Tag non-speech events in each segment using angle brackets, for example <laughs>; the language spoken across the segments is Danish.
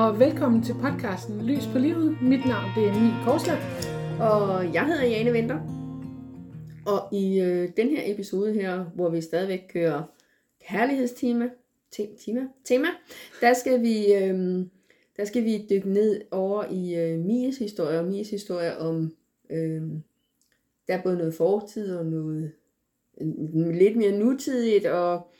og velkommen til podcasten Lys på livet. Mit navn det er Mie Korsland. Og jeg hedder Jane Venter. Og i øh, den her episode her, hvor vi stadigvæk kører kærlighedstema, te- tema, tema, der skal vi, øh, der skal vi dykke ned over i øh, Mies historie, og Mies historie om, øh, der er både noget fortid og noget øh, lidt mere nutidigt, og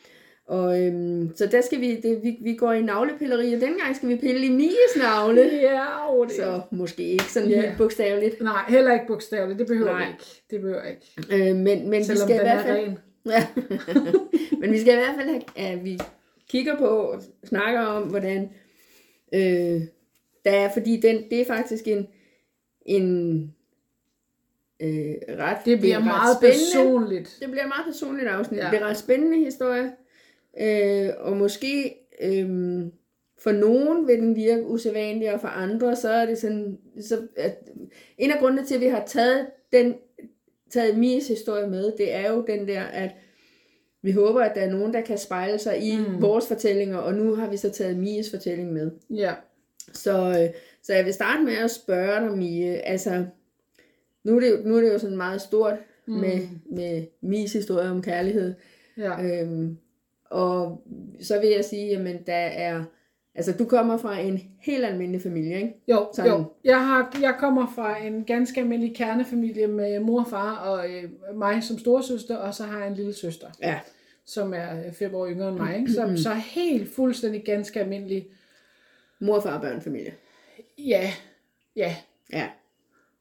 og øhm, så der skal vi, det, vi, vi går i navlepilleri, og dengang skal vi pille i Mies navle. Ja, oh, det Så måske ikke sådan Ja. helt bogstaveligt. Nej, heller ikke bogstaveligt. Det behøver Nej. vi ikke. Det behøver ikke. Øh, men, men vi Selvom skal i den hvert er fald... ren. Ja. <laughs> Men vi skal i hvert fald have, at vi kigger på og snakker om, hvordan øh, der er, fordi den, det er faktisk en, en øh, ret, Det bliver er ret meget spændende. personligt. Det bliver et meget personligt afsnit. Ja. Det er ret spændende historie. Øh, og måske øh, for nogen vil den virke usædvanlig, og for andre så er det sådan, så at en af grundene til, at vi har taget den taget Mies historie med, det er jo den der, at vi håber, at der er nogen, der kan spejle sig i Mm. vores fortællinger, og nu har vi så taget Mies fortælling med. Ja. Så, øh, så jeg vil starte med at spørge dig, Mie, altså, nu er det jo, nu er det jo sådan meget stort mm. med, med Mies historie om kærlighed, ja. øhm, og så vil jeg sige, jamen der er, altså du kommer fra en helt almindelig familie, ikke? Jo, Sådan. jo. Jeg, har, jeg kommer fra en ganske almindelig kernefamilie med mor og far og øh, mig som storesøster, og så har jeg en lille søster, Ja. som er øh, fem år yngre end mig. Ikke? Så, så helt fuldstændig ganske almindelig. Mor, far, børn, familie. Ja, ja. Ja.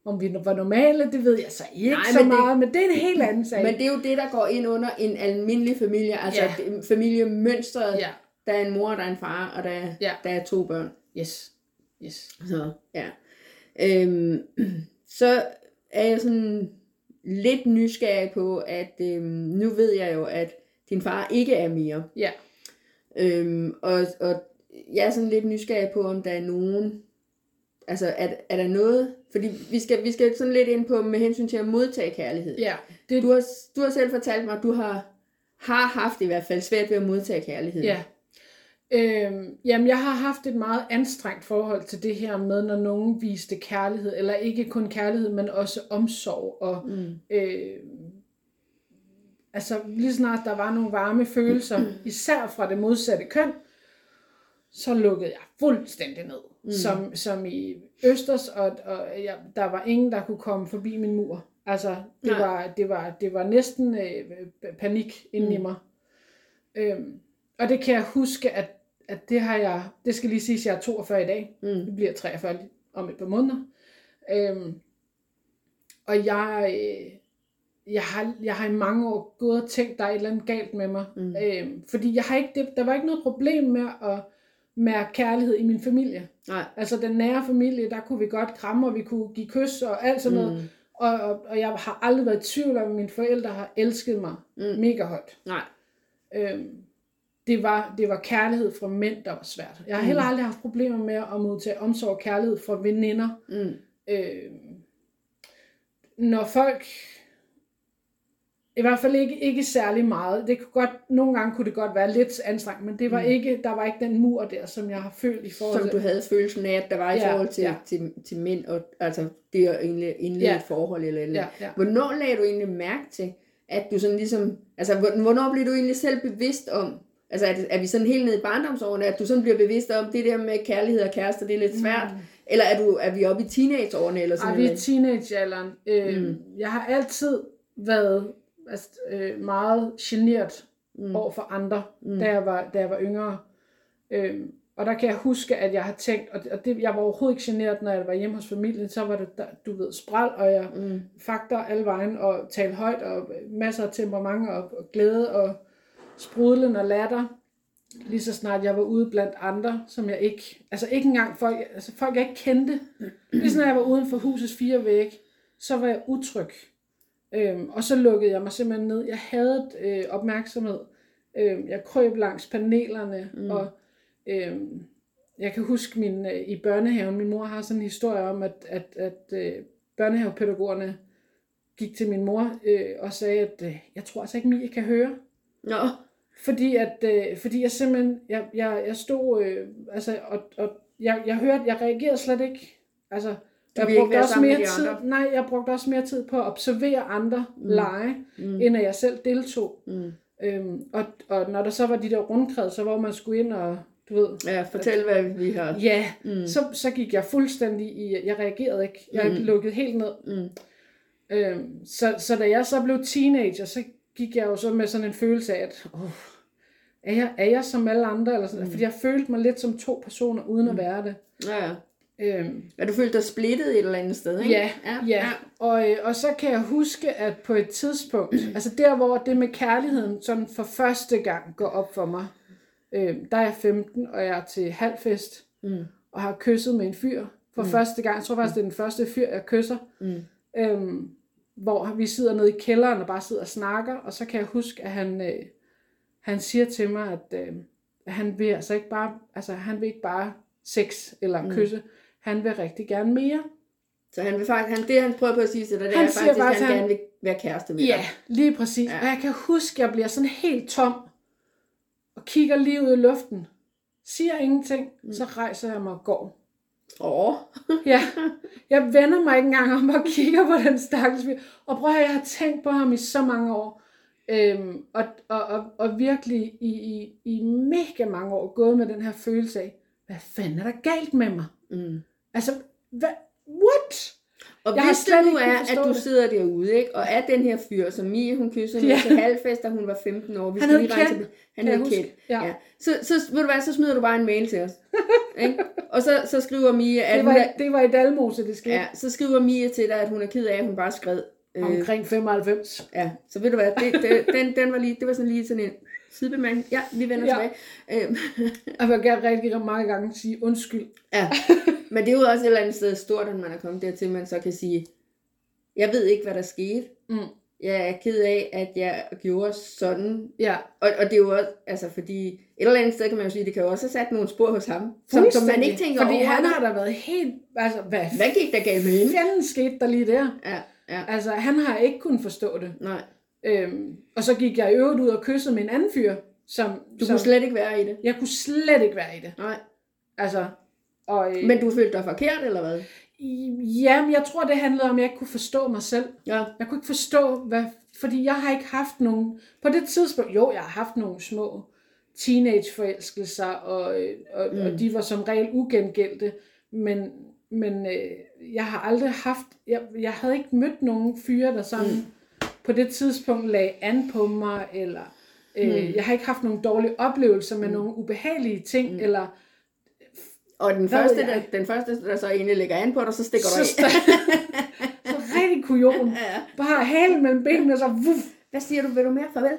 Om vi var normale, det ved jeg så ikke Nej, så men det- meget, men det er en helt anden sag. Men det er jo det, der går ind under en almindelig familie, altså Ja. familiemønstret. Ja, Der er en mor, der er en far, og der er, Ja. der er to børn. yes. Yes. Så, ja. Øhm, <clears throat> så er jeg sådan lidt nysgerrig på, at øhm, nu ved jeg jo, at din far ikke er mere. Ja. Øhm, og, og jeg er sådan lidt nysgerrig på, om der er nogen, altså er, er der noget, fordi vi skal, vi skal sådan lidt ind på med hensyn til at modtage kærlighed. Ja, det, Du har, du har selv fortalt mig, at du har, har haft i hvert fald svært ved at modtage kærlighed. Ja. Øhm, jamen, jeg har haft et meget anstrengt forhold til det her med, når nogen viste kærlighed, eller ikke kun kærlighed, men også omsorg. Og, Mm. øh, altså, lige snart der var nogle varme følelser, <clears throat> især fra det modsatte køn, så lukkede jeg fuldstændig ned. Mm. Som, som i Østers, og, og jeg, der var ingen, der kunne komme forbi min mur. Altså, det, Nej. var, det, var, det var næsten øh, panik inde i Mm. mig. Øhm, og det kan jeg huske, at, at det har jeg, det skal lige siges, jeg er 42 i dag. Mm. Det bliver 43 om et par måneder. Øhm, og jeg, øh, jeg, har, jeg har i mange år gået og tænkt, der er et eller andet galt med mig. Mm. Øhm, fordi jeg har ikke, det, der var ikke noget problem med at mærke kærlighed i min familie. Nej. Altså den nære familie, der kunne vi godt kramme, og vi kunne give kys og alt sådan noget. Mm. Og, og, og jeg har aldrig været i tvivl om, at mine forældre har elsket mig Mm. mega højt. Nej. Øhm, det, var, det var kærlighed fra mænd, der var svært. Jeg har Mm. heller aldrig haft problemer med at modtage omsorg og kærlighed fra veninder. Mm. Øhm, når folk, i hvert fald ikke, ikke særlig meget, det kunne godt, nogle gange kunne det godt være lidt anstrengt, men det var Mm. ikke, der var ikke den mur der, som jeg har følt i forhold Som til. du havde følelsen af, at der var i Ja, forhold til, ja. til, til mænd, og altså det at indlede, indlede Ja. et forhold eller eller Ja, ja. Hvornår lagde du egentlig mærke til, at du sådan ligesom, altså hvor- hvornår blev du egentlig selv bevidst om, altså er, det, er vi sådan helt nede i barndomsårene, at du sådan bliver bevidst om, det der med kærlighed og kærester, det er lidt svært, mm. eller er, du, er vi oppe i teenageårene eller sådan Ej, vi er noget? teenagealderen. Øh, Mm. Jeg har altid været altså, øh, meget generet Mm. over for andre, Mm. da, jeg var, da jeg var yngre. Øhm, og der kan jeg huske, at jeg har tænkt, og det, og det, jeg var overhovedet ikke generet, når jeg var hjemme hos familien, så var det, der, du ved, spral, og jeg Mm. fakter alle vejen, og tale højt, og masser af temperament, og, og glæde, og sprudlen og latter. Lige så snart jeg var ude blandt andre, som jeg ikke, altså ikke engang folk, altså folk jeg ikke kendte. Lige snart jeg var uden for husets fire væg, så var jeg utryg. Øhm, og så lukkede jeg mig simpelthen ned. Jeg havde øh, opmærksomhed. Øhm, jeg krøb langs panelerne, mm. og øhm, jeg kan huske min, øh, i børnehaven, min mor har sådan en historie om, at, at, at øh, børnehavepædagogerne gik til min mor øh, og sagde, at øh, jeg tror altså ikke, Mie kan høre. Nå, Fordi, at, øh, fordi jeg simpelthen, jeg, jeg, jeg stod, øh, altså, og, og jeg, jeg hørte, jeg reagerede slet ikke. Altså, jeg brugte også mere tid, nej, jeg brugte også mere tid på at observere andre mm. lege, Mm. end at jeg selv deltog. Mm. Øhm, og, og når der så var de der rundkred, så hvor man skulle ind og, du ved, Ja, fortæl, hvad vi har. ja, Mm. så, så gik jeg fuldstændig i, jeg reagerede ikke. Jeg Mm. lukkede helt ned. Mm. Øhm, så, så da jeg så blev teenager, så gik jeg jo så med sådan en følelse af, at oh, er, jeg, er jeg som alle andre? Eller sådan, mm. Fordi jeg følte mig lidt som to personer, uden at være det. Ja, ja. Øhm, Ja, du følte dig splittet et eller andet sted, ikke? ja, ja, ja. Og, øh, og så kan jeg huske, at på et tidspunkt, <clears throat> altså der hvor det med kærligheden sådan for første gang går op for mig, øh, der er jeg 15, og jeg er til halvfest, Mm. og har kysset med en fyr for mm. første gang. Jeg tror faktisk, det er den første fyr, jeg kysser. Mm. Øhm, hvor vi sidder nede i kælderen og bare sidder og snakker, og så kan jeg huske, at han, øh, han siger til mig, at, øh, at han vil altså ikke bare, altså han vil ikke bare sex eller Mm. Han vil rigtig gerne mere. Så han vil faktisk, han, det han prøver på at sige til dig, det Han er faktisk, at faktisk, han, han- gerne vil være kæreste med Ja, dig. lige præcis. Ja. Ja. Og jeg kan huske, at jeg bliver sådan helt tom, og kigger lige ud i luften, siger ingenting, mm. så rejser jeg mig og går. Åh, Ja, <laughs> jeg vender mig ikke engang om og kigger på den stakkels. Og prøv at høre, jeg har tænkt på ham i så mange år. Øhm, og, og, og, og virkelig i, i, i mega mange år gået med den her følelse af, hvad fanden er der galt med mig? mm. Altså, hvad, what? Og Jeg hvis det nu er, at du det. sidder derude, ikke, og er den her fyr, som Mie, hun kysser med Ja. til halvfest, da hun var 15 år. Vi Han hed Kjeld. Han hed. Kjeld. Ja. Ja. Så, så, ved du hvad, så smider du bare en mail til os. <laughs> ikke? Og så, så skriver Mie, at Det hun var, er, det var i Dalmose, det skete. ja, så skriver Mie til dig, at hun er ked af, at hun bare skred. Øh, Omkring 95. ja, så ved du hvad, det, det, den, den var lige, det var sådan lige sådan en sidebemærkning. Ja, vi vender Ja. tilbage. Øhm, <laughs> jeg vil gerne rigtig mange gange sige undskyld. Ja, <laughs> men det er jo også et eller andet sted stort, at man er kommet dertil, man så kan sige, jeg ved ikke, hvad der skete. Mm. Jeg er ked af, at jeg gjorde sådan. Ja, Og, og det er jo også, altså fordi, et eller andet sted kan man jo sige, det kan jo også have sat nogle spor hos ham, som, som man ikke tænker Fordi over. han har da været helt... Altså, hvad Hvad gik der galt med hende? fanden skete der lige der? Ja, ja, Altså, han har ikke kunnet forstå det. nej. Øhm, og så gik jeg i øvrigt ud og kyssede med en anden fyr, som... Du som kunne slet ikke være i det. Jeg kunne slet ikke være i det. Nej. Altså, og... Øh, Men du følte dig forkert, eller hvad? Jamen, jeg tror, det handlede om, at jeg ikke kunne forstå mig selv. Ja. Jeg kunne ikke forstå, hvad... Fordi jeg har ikke haft nogen... På det tidspunkt, jo, jeg har haft nogle små teenageforelskelser, og, øh, og, mm. og de var som regel ugengældte, men, men øh, jeg har aldrig haft... Jeg, jeg havde ikke mødt nogen fyre, der sådan mm. På det tidspunkt lagde an på mig, eller... Øh, Mm. Jeg har ikke haft nogle dårlige oplevelser med mm. nogle ubehagelige ting, mm. eller Og den første, der, den første, der så egentlig lægger an på dig, så stikker du så, af. <laughs> så rigtig kujon. Ja. Bare halen mellem benene, og så vuff, Hvad siger du? Vil du mere farvel? <laughs>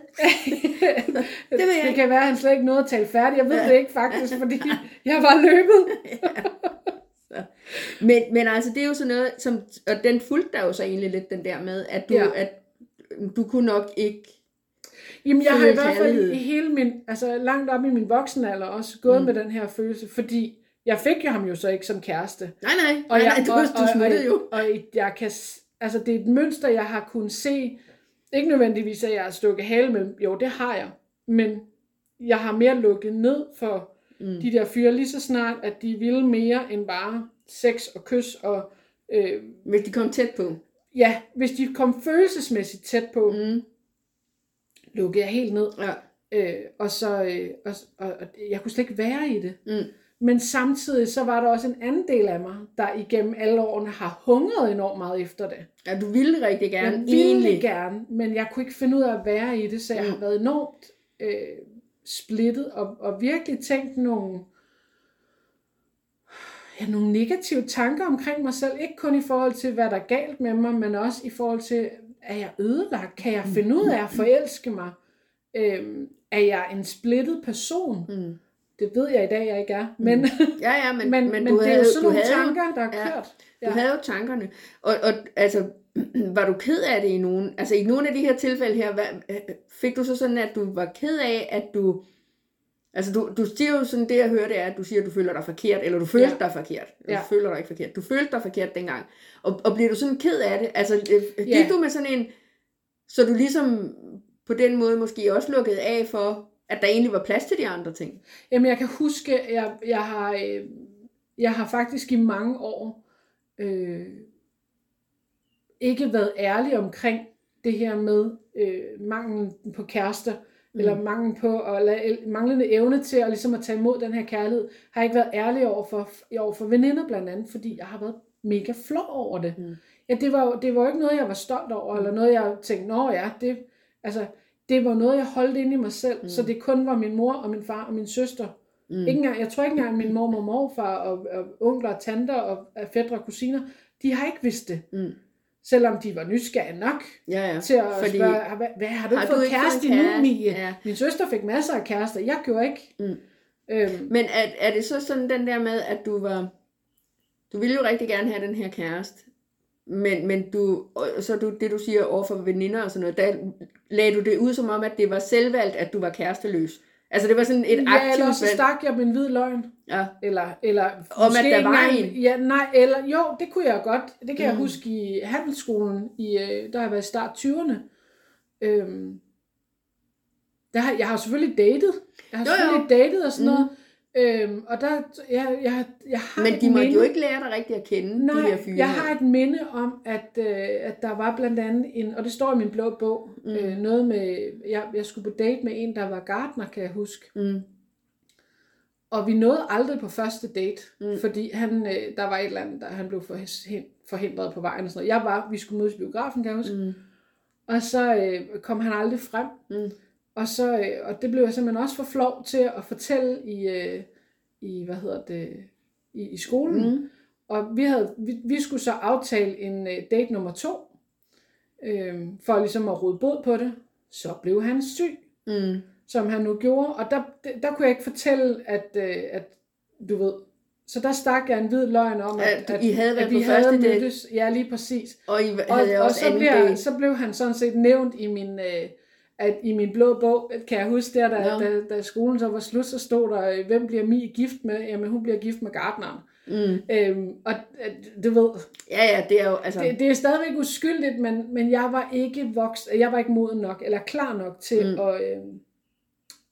det, det ikke. kan være, at han slet ikke nåede at tale færdig. Jeg ved Ja. det ikke faktisk, fordi <laughs> jeg var løbet. Men, men altså, det er jo sådan noget, som, og den fulgte der jo så egentlig lidt den der med, at du, Ja. ja. at du kunne nok ikke, Jamen, jeg har i hvert fald i hele min, altså langt op i min voksenalder også gået mm. med den her følelse, fordi jeg fik jo ham jo så ikke som kæreste. nej nej, Og nej, jeg, nej du, og, du smuttede jo. og, og jeg kan, altså det er et mønster, jeg har kunnet se, ikke nødvendigvis, at jeg har stukket hale mellem, jo det har jeg, men jeg har mere lukket ned for mm. de der fyre, lige så snart, at de ville mere end bare sex og kys, og øh, Hvis de kom tæt på. Ja, hvis de kom følelsesmæssigt tæt på, mm. Lukkede jeg helt ned, Ja. øh, og så, øh, og, og, og jeg kunne slet ikke være i det. Mm. Men samtidig så var der også en anden del af mig, der igennem alle årene har hungret enormt meget efter det. ja, du ville rigtig gerne Jeg ville egentlig. gerne, men jeg kunne ikke finde ud af at være i det, så jeg Mm. har været enormt øh, splittet og, og virkelig tænkt nogle, ja, nogle negative tanker omkring mig selv. Ikke kun i forhold til, hvad der er galt med mig, men også i forhold til, er jeg ødelagt? Kan jeg finde ud af at forelske mig? Øhm, er jeg en splittet person? Mm. Det ved jeg i dag, jeg ikke er. Men, Ja, ja, men, men, men, men, du det er havde, jo sådan nogle havde tanker, der er ja. kørt. Du havde jo tankerne. Og, og altså, <clears throat> var du ked af det i nogen, altså i nogle af de her tilfælde her, hvad, øh, fik du så sådan, at du var ked af, at du, altså du, du siger jo sådan, det jeg hører, det er, at du siger, at du føler dig forkert, eller du følte Ja. dig forkert. Eller Ja. Du føler dig ikke forkert. Du følte dig forkert dengang. Og, og bliver du sådan ked af det? Altså, øh, gik Ja. du med sådan en, så du ligesom på den måde måske også lukkede af for, at der egentlig var plads til de andre ting? Jamen, jeg kan huske, jeg, jeg har... Øh, jeg har faktisk i mange år øh, ikke været ærlig omkring det her med øh, manglen på kærester, mm. eller manglen på at lade, manglende evne til at, ligesom at tage imod den her kærlighed, har jeg ikke været ærlig over for, over for veninder blandt andet, fordi jeg har været mega flov over det. Mm. Ja, det var, det var jo ikke noget, jeg var stolt over, mm. eller noget, jeg tænkte, nå ja, det, altså, det var noget, jeg holdt inde i mig selv, mm. så det kun var min mor og min far og min søster. Mm. Ikke engang, jeg tror ikke engang, min mor og morfar og, og onkler og tanter og fædre og kusiner, de har ikke vidst det. Mm. Selvom de var nysgerrige nok ja, ja. til at Fordi, spørge, hvad, hvad har du har fået du kæreste nu, Mie? Ja. Min søster fik masser af kærester, jeg gjorde ikke. Mm. Øhm. Men er, er det så sådan den der med, at du var, du ville jo rigtig gerne have den her kæreste, men, men du, så du, det du siger over for veninder og sådan noget, der lagde du det ud som om, at det var selvvalgt, at du var kæresteløs. Altså det var sådan et ja, aktivt eller så stak jeg min hvid løgn. Ja. Eller, eller Om at der var en. Ja, nej, eller jo, det kunne jeg godt. Det kan mm. jeg huske i handelsskolen, i, øh, der har jeg været i start 20'erne. Øhm, der har, jeg har selvfølgelig datet. Jeg har jo, selvfølgelig jo. datet og sådan mm. noget. Øhm, og der, jeg, jeg, jeg har Men de måtte minde, jo ikke lære dig rigtigt at kende, nej, de her fyre. jeg har et minde om, at, øh, at der var blandt andet en, og det står i min blå bog, mm. øh, noget med, jeg, jeg skulle på date med en, der var gartner, kan jeg huske. Mm. Og vi nåede aldrig på første date, mm. fordi han, øh, der var et eller andet, der han blev forhindret på vejen og sådan noget. Jeg var, vi skulle mødes i biografen, kan jeg huske. Mm. Og så øh, kom han aldrig frem. Mm. Og, så, øh, og det blev jeg simpelthen også for flov til at fortælle i, øh, i hvad hedder det, i, i skolen. Mm. Og vi, havde, vi, vi skulle så aftale en uh, date nummer to, øh, for ligesom at rode bod på det. Så blev han syg, mm. som han nu gjorde. Og der, der, kunne jeg ikke fortælle, at, uh, at du ved, så der stak jeg en hvid løgn om, at, at, I havde været at vi på havde mødtes. Ja, lige præcis. Og I havde og, også og så, bliver, så blev han sådan set nævnt i min, øh, at i min blå bog, kan jeg huske der, da, no. da, da skolen så var slut, så stod der, hvem bliver Mi gift med? Jamen, hun bliver gift med Gardneren. Mm. Øhm, og du ved, ja, ja, det er jo, altså... det, det er stadigvæk uskyldigt, men, men jeg var ikke vokst, jeg var ikke moden nok, eller klar nok til mm. at, øh,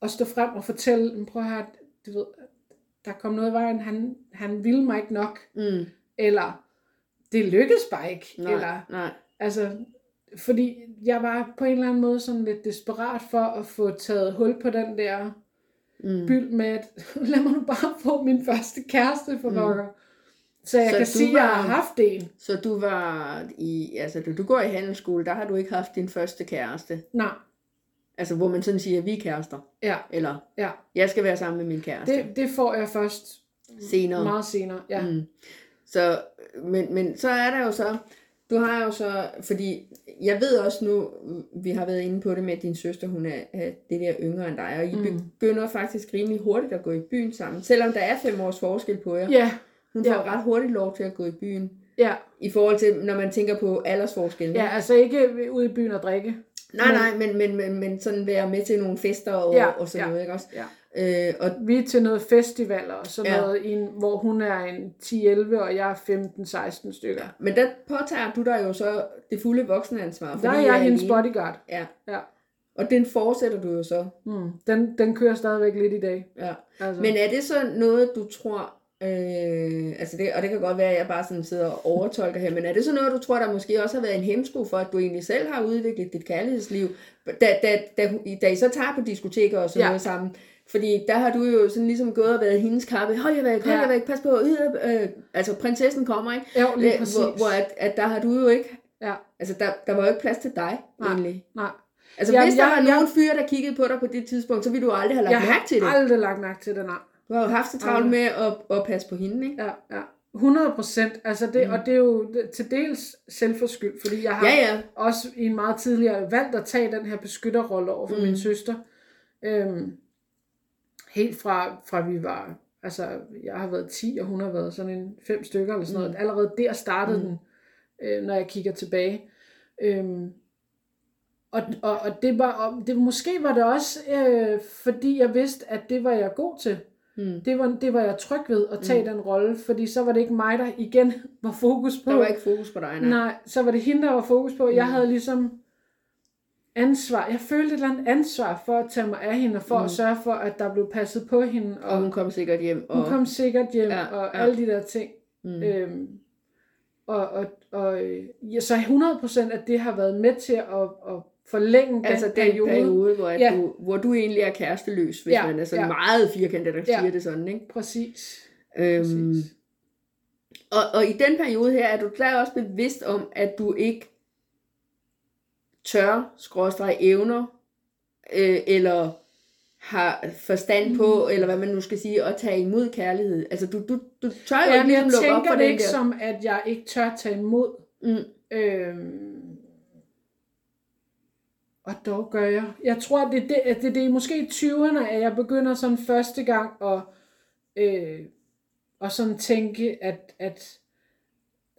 at stå frem og fortælle, prøv at høre, du ved, der kom noget i vejen, han, han ville mig ikke nok, mm. eller det lykkedes bare ikke, nej, eller, nej. altså, fordi jeg var på en eller anden måde sådan lidt desperat for at få taget hul på den der mm. byld med, at <laughs> lad mig nu bare få min første kæreste for mm. Så jeg så kan sige, at jeg har haft en. Så du var i, altså du, du går i handelsskole, der har du ikke haft din første kæreste? Nej. Altså hvor man sådan siger, at vi er kærester? Ja. Eller, ja. jeg skal være sammen med min kæreste? Det, det får jeg først senere. Meget senere, ja. Mm. Så, men, men så er der jo så, du har jo så, fordi jeg ved også nu, vi har været inde på det med, at din søster, hun er, er det der yngre end dig, og I mm. begynder faktisk rimelig hurtigt at gå i byen sammen, selvom der er fem års forskel på jer. Ja. Hun får ja. ret hurtigt lov til at gå i byen. Ja. I forhold til, når man tænker på aldersforskellen. Ja, altså ikke ud i byen og drikke. Nej, nej, men, men, men, men sådan være med til nogle fester og, ja, og sådan ja, noget, ikke også? Ja. Øh, og vi er til noget festivaler og sådan ja. noget, en, hvor hun er en 10-11, og jeg er 15-16 stykker. Ja. Men der påtager du dig jo så det fulde voksenansvar. Der er jeg, jeg hendes bodyguard. Ja. ja. Og den fortsætter du jo så. Mm. Den, den kører stadigvæk lidt i dag. Ja. Altså. Men er det så noget, du tror, Øh, altså det, og det kan godt være, at jeg bare sådan sidder og overtolker her, men er det så noget, du tror, der måske også har været en hemsko for, at du egentlig selv har udviklet dit kærlighedsliv, da, da, da, da I så tager på diskoteker og sådan ja. noget sammen? Fordi der har du jo sådan ligesom gået og været hendes kappe. Hold jer væk, hold jer ja. væk, pas på. Øh, øh, altså prinsessen kommer, ikke? Jo, lige præcis. Hvor, hvor at, at der har du jo ikke... Ja. Altså der, der var jo ikke plads til dig, nej, egentlig. Nej. Altså ja, hvis der jeg, var nogen fyre, der kiggede på dig på det tidspunkt, så ville du aldrig have lagt mærke til det. Jeg har aldrig lagt mærke til det, nej. Du har jo haft så travlt med at, at passe på hende, ikke? Ja, ja. 100 procent. Altså det, mm. Og det er jo til dels selvforskyldt, fordi jeg har ja, ja. også i en meget tidligere valgt at tage den her beskytterrolle over for mm. min søster. Øhm, helt fra, fra vi var, altså jeg har været 10, og hun har været sådan en fem stykker eller sådan mm. noget. Allerede der startede mm. den, øh, når jeg kigger tilbage. Øhm, og, og, og det var, det, måske var det også, øh, fordi jeg vidste, at det var jeg god til. Mm. Det, var, det var jeg tryg ved at tage mm. den rolle, fordi så var det ikke mig, der igen <laughs> var fokus på. Der var ikke fokus på dig, nej. Nej, så var det hende, der var fokus på. Mm. Jeg havde ligesom ansvar. Jeg følte et eller andet ansvar for at tage mig af hende, og for mm. at sørge for, at der blev passet på hende. Og, og hun kom sikkert hjem. Og... Hun kom sikkert hjem, ja, og ja. alle de der ting. Mm. Øhm, og, og, og ja, så 100% at det har været med til at, at forlænge den altså den periode, periode hvor, ja. du, hvor du egentlig er kæresteløs, hvis ja, man er sådan ja. meget firkantet, der ja. siger det sådan, ikke? Præcis. Øhm, Præcis. Og, og i den periode her, er du klar også bevidst om, at du ikke tør, skråstrej evner, øh, eller har forstand på, mm. eller hvad man nu skal sige, at tage imod kærlighed. Altså, du, du, du tør jo ja, ikke ligesom lukke op for det den ikke der. som, at jeg ikke tør tage imod. Mm. Øhm, og dog gør jeg. Jeg tror, det, det, det, det er måske i 20'erne, at jeg begynder sådan første gang at, øh, at sådan tænke, at, at,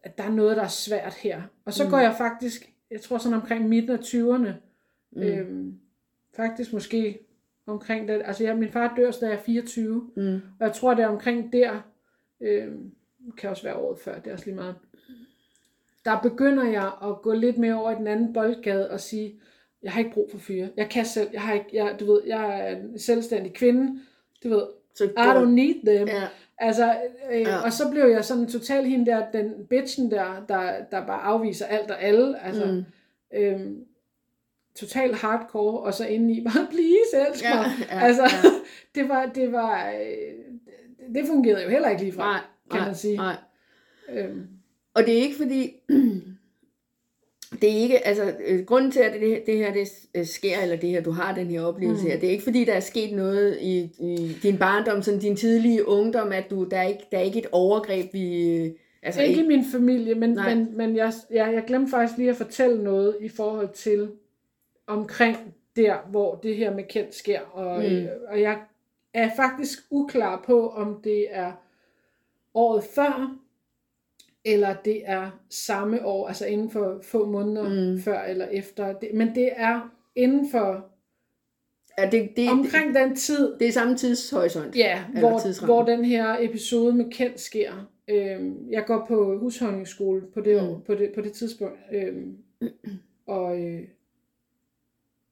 at der er noget, der er svært her. Og så mm. går jeg faktisk, jeg tror sådan omkring midten af 20'erne, mm. øhm, faktisk måske omkring det. Altså jeg, min far dør, så jeg er 24, mm. og jeg tror, det er omkring der, øhm, kan også være året før, det er også lige meget. Der begynder jeg at gå lidt mere over i den anden boldgade og sige, jeg har ikke brug for fyre. Jeg kan selv, jeg har ikke, jeg, du ved, jeg er en selvstændig kvinde, du ved, så I don't need them. Ja. Altså, øh, ja. og så blev jeg sådan totalt hende der, den bitchen der, der, der bare afviser alt og alle. Altså, mm. øhm, total hardcore, og så indeni <laughs> bare, please, elsk mig. Ja, ja, altså, ja. <laughs> det var, det var, øh, det fungerede jo heller ikke lige fra, kan nej, man sige. Nej. Øhm. Og det er ikke fordi, <clears throat> det er ikke, altså, øh, grunden til, at det, det her det øh, sker, eller det her, du har den her oplevelse mm. her, det er ikke fordi, der er sket noget i, i din barndom, sådan din tidlige ungdom, at du, der er ikke, der er ikke et overgreb, vi... Øh, altså, ikke, ikke i min familie, men, men, men jeg, jeg, jeg glemte faktisk lige at fortælle noget i forhold til omkring der, hvor det her med kendt sker, og, mm. øh, og jeg er faktisk uklar på, om det er året før, eller det er samme år, altså inden for få måneder mm. før eller efter. Det, men det er inden for Ja, det, det, omkring den tid. Det er samme tidshorisont. Ja, hvor, hvor den her episode med Kent sker. Øhm, jeg går på husholdningsskole på det, mm. på det, på det tidspunkt. Øhm, og, øh,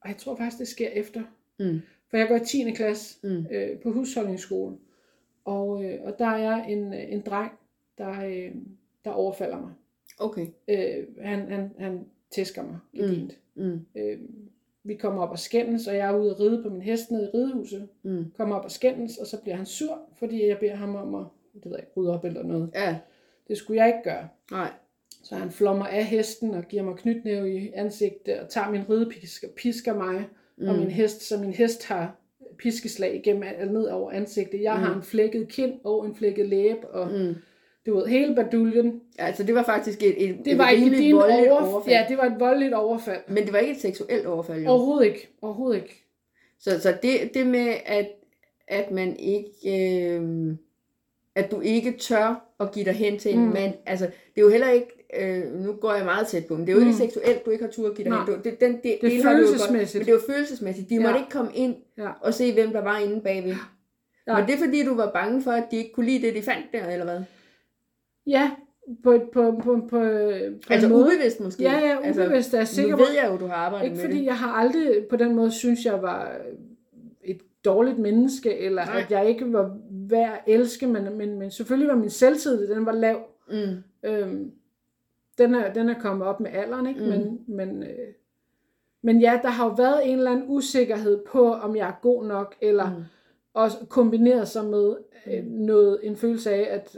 og jeg tror faktisk, det sker efter. Mm. For jeg går i 10. klasse mm. øh, på husholdningsskole. Og, øh, og der er en, en dreng, der, øh, der overfalder mig. Okay. Øh, han, han, han tæsker mig Mm. Mm. Øh, vi kommer op og skændes, og jeg er ude at ride på min hest nede i ridehuset. Mm. Kommer op og skændes, og så bliver han sur, fordi jeg beder ham om at det ved jeg, rydde op eller noget. Ja. Det skulle jeg ikke gøre. Nej. Så han flommer af hesten og giver mig knytnæve i ansigtet og tager min ridepisk og pisker mig mm. og min hest, så min hest har piskeslag igennem ned over ansigtet. Jeg mm. har en flækket kind og en flækket læbe og mm du ved, hele baduljen. Altså det var faktisk et, et, det var et voldeligt overf- overfald. Ja, det var et voldeligt overfald. Men det var ikke et seksuelt overfald, jo. Overhovedet ikke. Overhovedet ikke. Så, så det, det med, at, at man ikke, øh, at du ikke tør at give dig hen til en mm. mand, altså det er jo heller ikke, øh, nu går jeg meget tæt på, men det er jo mm. ikke seksuelt, du ikke har tur at give dig Nej. hen. Det, den, det, det er følelsesmæssigt. men det er jo følelsesmæssigt. De ja. måtte ikke komme ind ja. og se, hvem der var inde bagved. Ja. Men det er fordi, du var bange for, at de ikke kunne lide det, de fandt der, eller hvad? Ja, på, på, på, på, på altså en måde. ubevidst måske? Ja, ja, ubevidst altså, er jeg sikker Nu ved jeg jo, du har arbejdet ikke med fordi det. jeg har aldrig på den måde synes jeg var et dårligt menneske, eller Nej. at jeg ikke var værd at elske, men, men, men selvfølgelig var min selvtid, den var lav. Mm. Øhm, den, er, den er kommet op med alderen, ikke? Mm. Men, men, øh, men ja, der har jo været en eller anden usikkerhed på, om jeg er god nok, eller mm. også kombineret sig med øh, noget, en følelse af, at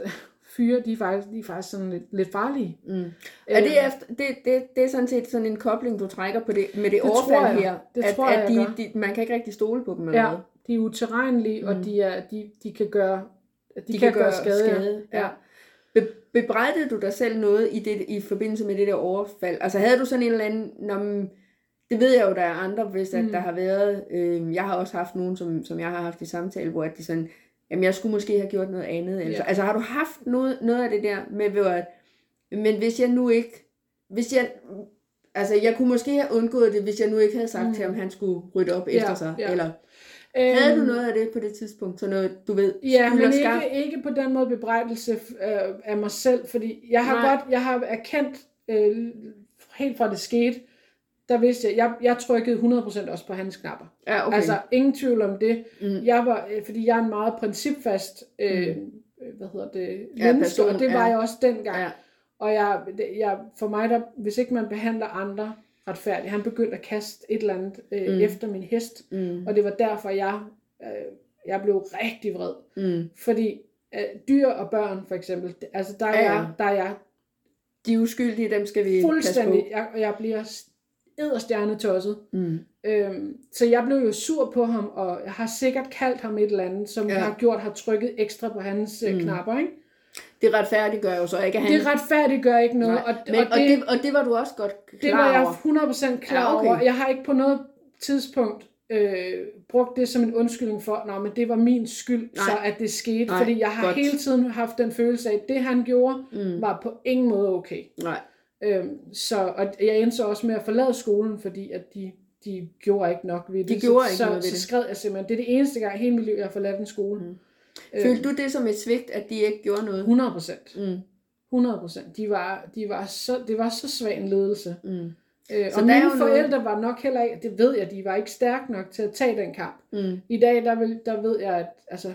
fyre, de er faktisk, de er faktisk sådan lidt, lidt farlige. Mm. Er det, øh, efter, det, det, det er sådan set sådan en kobling, du trækker på det, med det, det overfald her? Det at, tror jeg, at de, de, man kan ikke rigtig stole på dem eller ja, noget. de er uterrenlige, mm. og de, er, de, de kan gøre, de, de kan, kan gøre skade. skade ja. ja. Be, bebrejdede du dig selv noget i, det, i forbindelse med det der overfald? Altså havde du sådan en eller anden... Når, det ved jeg jo, der er andre, hvis at mm. der har været... Øh, jeg har også haft nogen, som, som jeg har haft i samtale, hvor at de sådan jamen jeg skulle måske have gjort noget andet. Altså, ja. altså har du haft noget, noget af det der med, at, men hvis jeg nu ikke, hvis jeg, altså jeg kunne måske have undgået det, hvis jeg nu ikke havde sagt mm. til ham, han skulle rydde op ja, efter sig, ja. eller øhm, havde du noget af det på det tidspunkt, så noget, du ved, Ja, men ikke, ikke på den måde bebrejdelse øh, af mig selv, fordi jeg har Nej. godt, jeg har erkendt øh, helt fra det skete, der vidste jeg, jeg, jeg trykkede 100% også på hans knapper. Ja, okay. Altså, ingen tvivl om det. Mm. Jeg var, øh, fordi jeg er en meget principfast, øh, hvad hedder det, Ja, menneske, og det var ja. jeg også dengang. ja. Og jeg, jeg, for mig, der, hvis ikke man behandler andre retfærdigt, han begyndte at kaste et eller andet øh, Mm. mm. efter min hest, Mm. og det var derfor, jeg, øh, jeg blev rigtig vred. Mm. Fordi øh, dyr og børn, for eksempel, altså der er, Ja, ja. jeg, der er jeg De uskyldige, dem skal vi fuldstændig, passe jeg, jeg bliver edderstjerne tosset. på. Mm. Øhm, så jeg blev jo sur på ham, og jeg har sikkert kaldt ham et eller andet, som Ja. har gjort, har trykket ekstra på hans mm. Mm. knapper. Ikke? Det retfærdiggør jo så ikke, at han... Det retfærdiggør ikke noget, Nej, og, men, og, det, og, det, og det var du også godt klar det var jeg over. 100% klar Ja, okay. over. Jeg har ikke på noget tidspunkt øh, brugt det som en undskyldning for, nej, men det var min skyld, Nej. så at det skete. Nej, fordi jeg har godt. hele tiden haft den følelse af, at det han gjorde, Mm. var på ingen måde okay. Nej. Øhm, så, og jeg endte så også med at forlade skolen, fordi at de, de gjorde ikke nok ved det. De gjorde så, ikke så, noget ved så skred jeg simpelthen. Det er det eneste gang i hele mit liv, jeg har forladt en skole. Mm. Øhm, Følte du det som et svigt, at de ikke gjorde noget? 100 procent. Mm. 100 procent. De var, de var så, det var så svag en ledelse. Mm. Øh, Så og mine forældre noget- var nok heller ikke, det ved jeg, de var ikke stærke nok til at tage den kamp. Mm. I dag, der, vil, der ved jeg, at altså,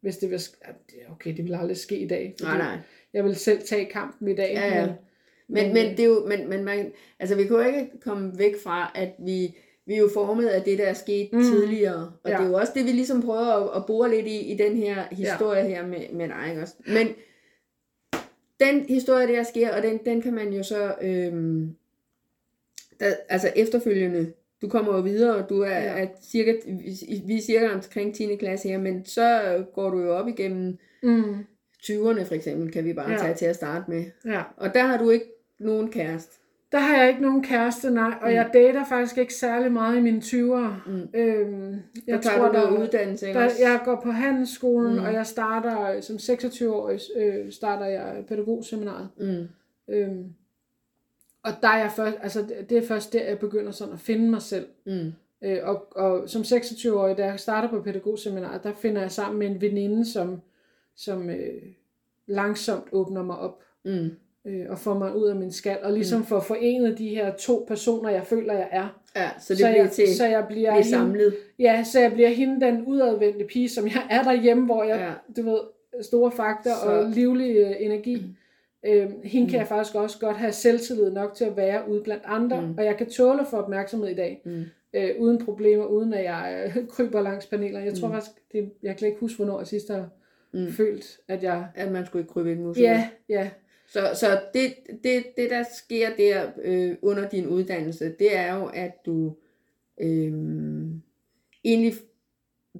hvis det vil, okay, det vil aldrig ske i dag. Nej, nej. Jeg vil selv tage kampen i dag. Ja, ja. Men, Men, men, det er jo, men, men man, altså vi kunne ikke komme væk fra, at vi, vi er jo formet af det, der er sket mm. Tidligere. Og ja. Det er jo også det, vi ligesom prøver at, at bore lidt i, i den her historie ja. her med, med dig, ikke også? Men den historie, der sker, og den, den kan man jo så, øhm, der, altså efterfølgende, du kommer jo videre, og du er, ja. Er cirka, vi- vi er cirka omkring 10. klasse her, men så går du jo op igennem mm, 20'erne for eksempel, kan vi bare ja. Tage til at starte med. ja. Og der har du ikke nogen kæreste. Der har jeg ikke nogen kæreste, nej. Og Mm. jeg dater faktisk ikke særlig meget i mine 20'ere. Mm. Øhm, Jeg der tager tror, du noget der, uddannelse, der, jeg går på handelsskolen, Mm. og jeg starter som 26-årig, øh, starter jeg pædagogseminaret. Mm. Øhm, og der er jeg først, altså det- det er først der, jeg begynder sådan at finde mig selv. Mm. Øh, og, og som 26-årig, da jeg starter på pædagogseminaret, der finder jeg sammen med en veninde, som, som øh, langsomt åbner mig op Mm. øh, og får mig ud af min skal, og ligesom får forenet de her to personer, jeg føler, jeg er. Ja, så det så, bliver jeg, til så jeg bliver, bliver hende, samlet. ja, så jeg bliver hende den udadvendte pige, som jeg er derhjemme, hvor jeg, Ja. du ved, store fakter Så- og livlig øh, energi. Mm. Øhm, hende kan jeg faktisk også godt have selvtillid nok til at være ude blandt andre, Mm. mm. og jeg kan tåle få opmærksomhed i dag, Mm. øh, uden problemer, uden at jeg øh, kryber langs panelerne. Jeg tror Mm. faktisk, det, jeg kan ikke huske, hvornår jeg sidst har Mm. følt, at jeg... At man skulle ikke krybe ind Ja, ja, Så, så det, det, det, der sker der øh, under din uddannelse, det er jo, at du øh, egentlig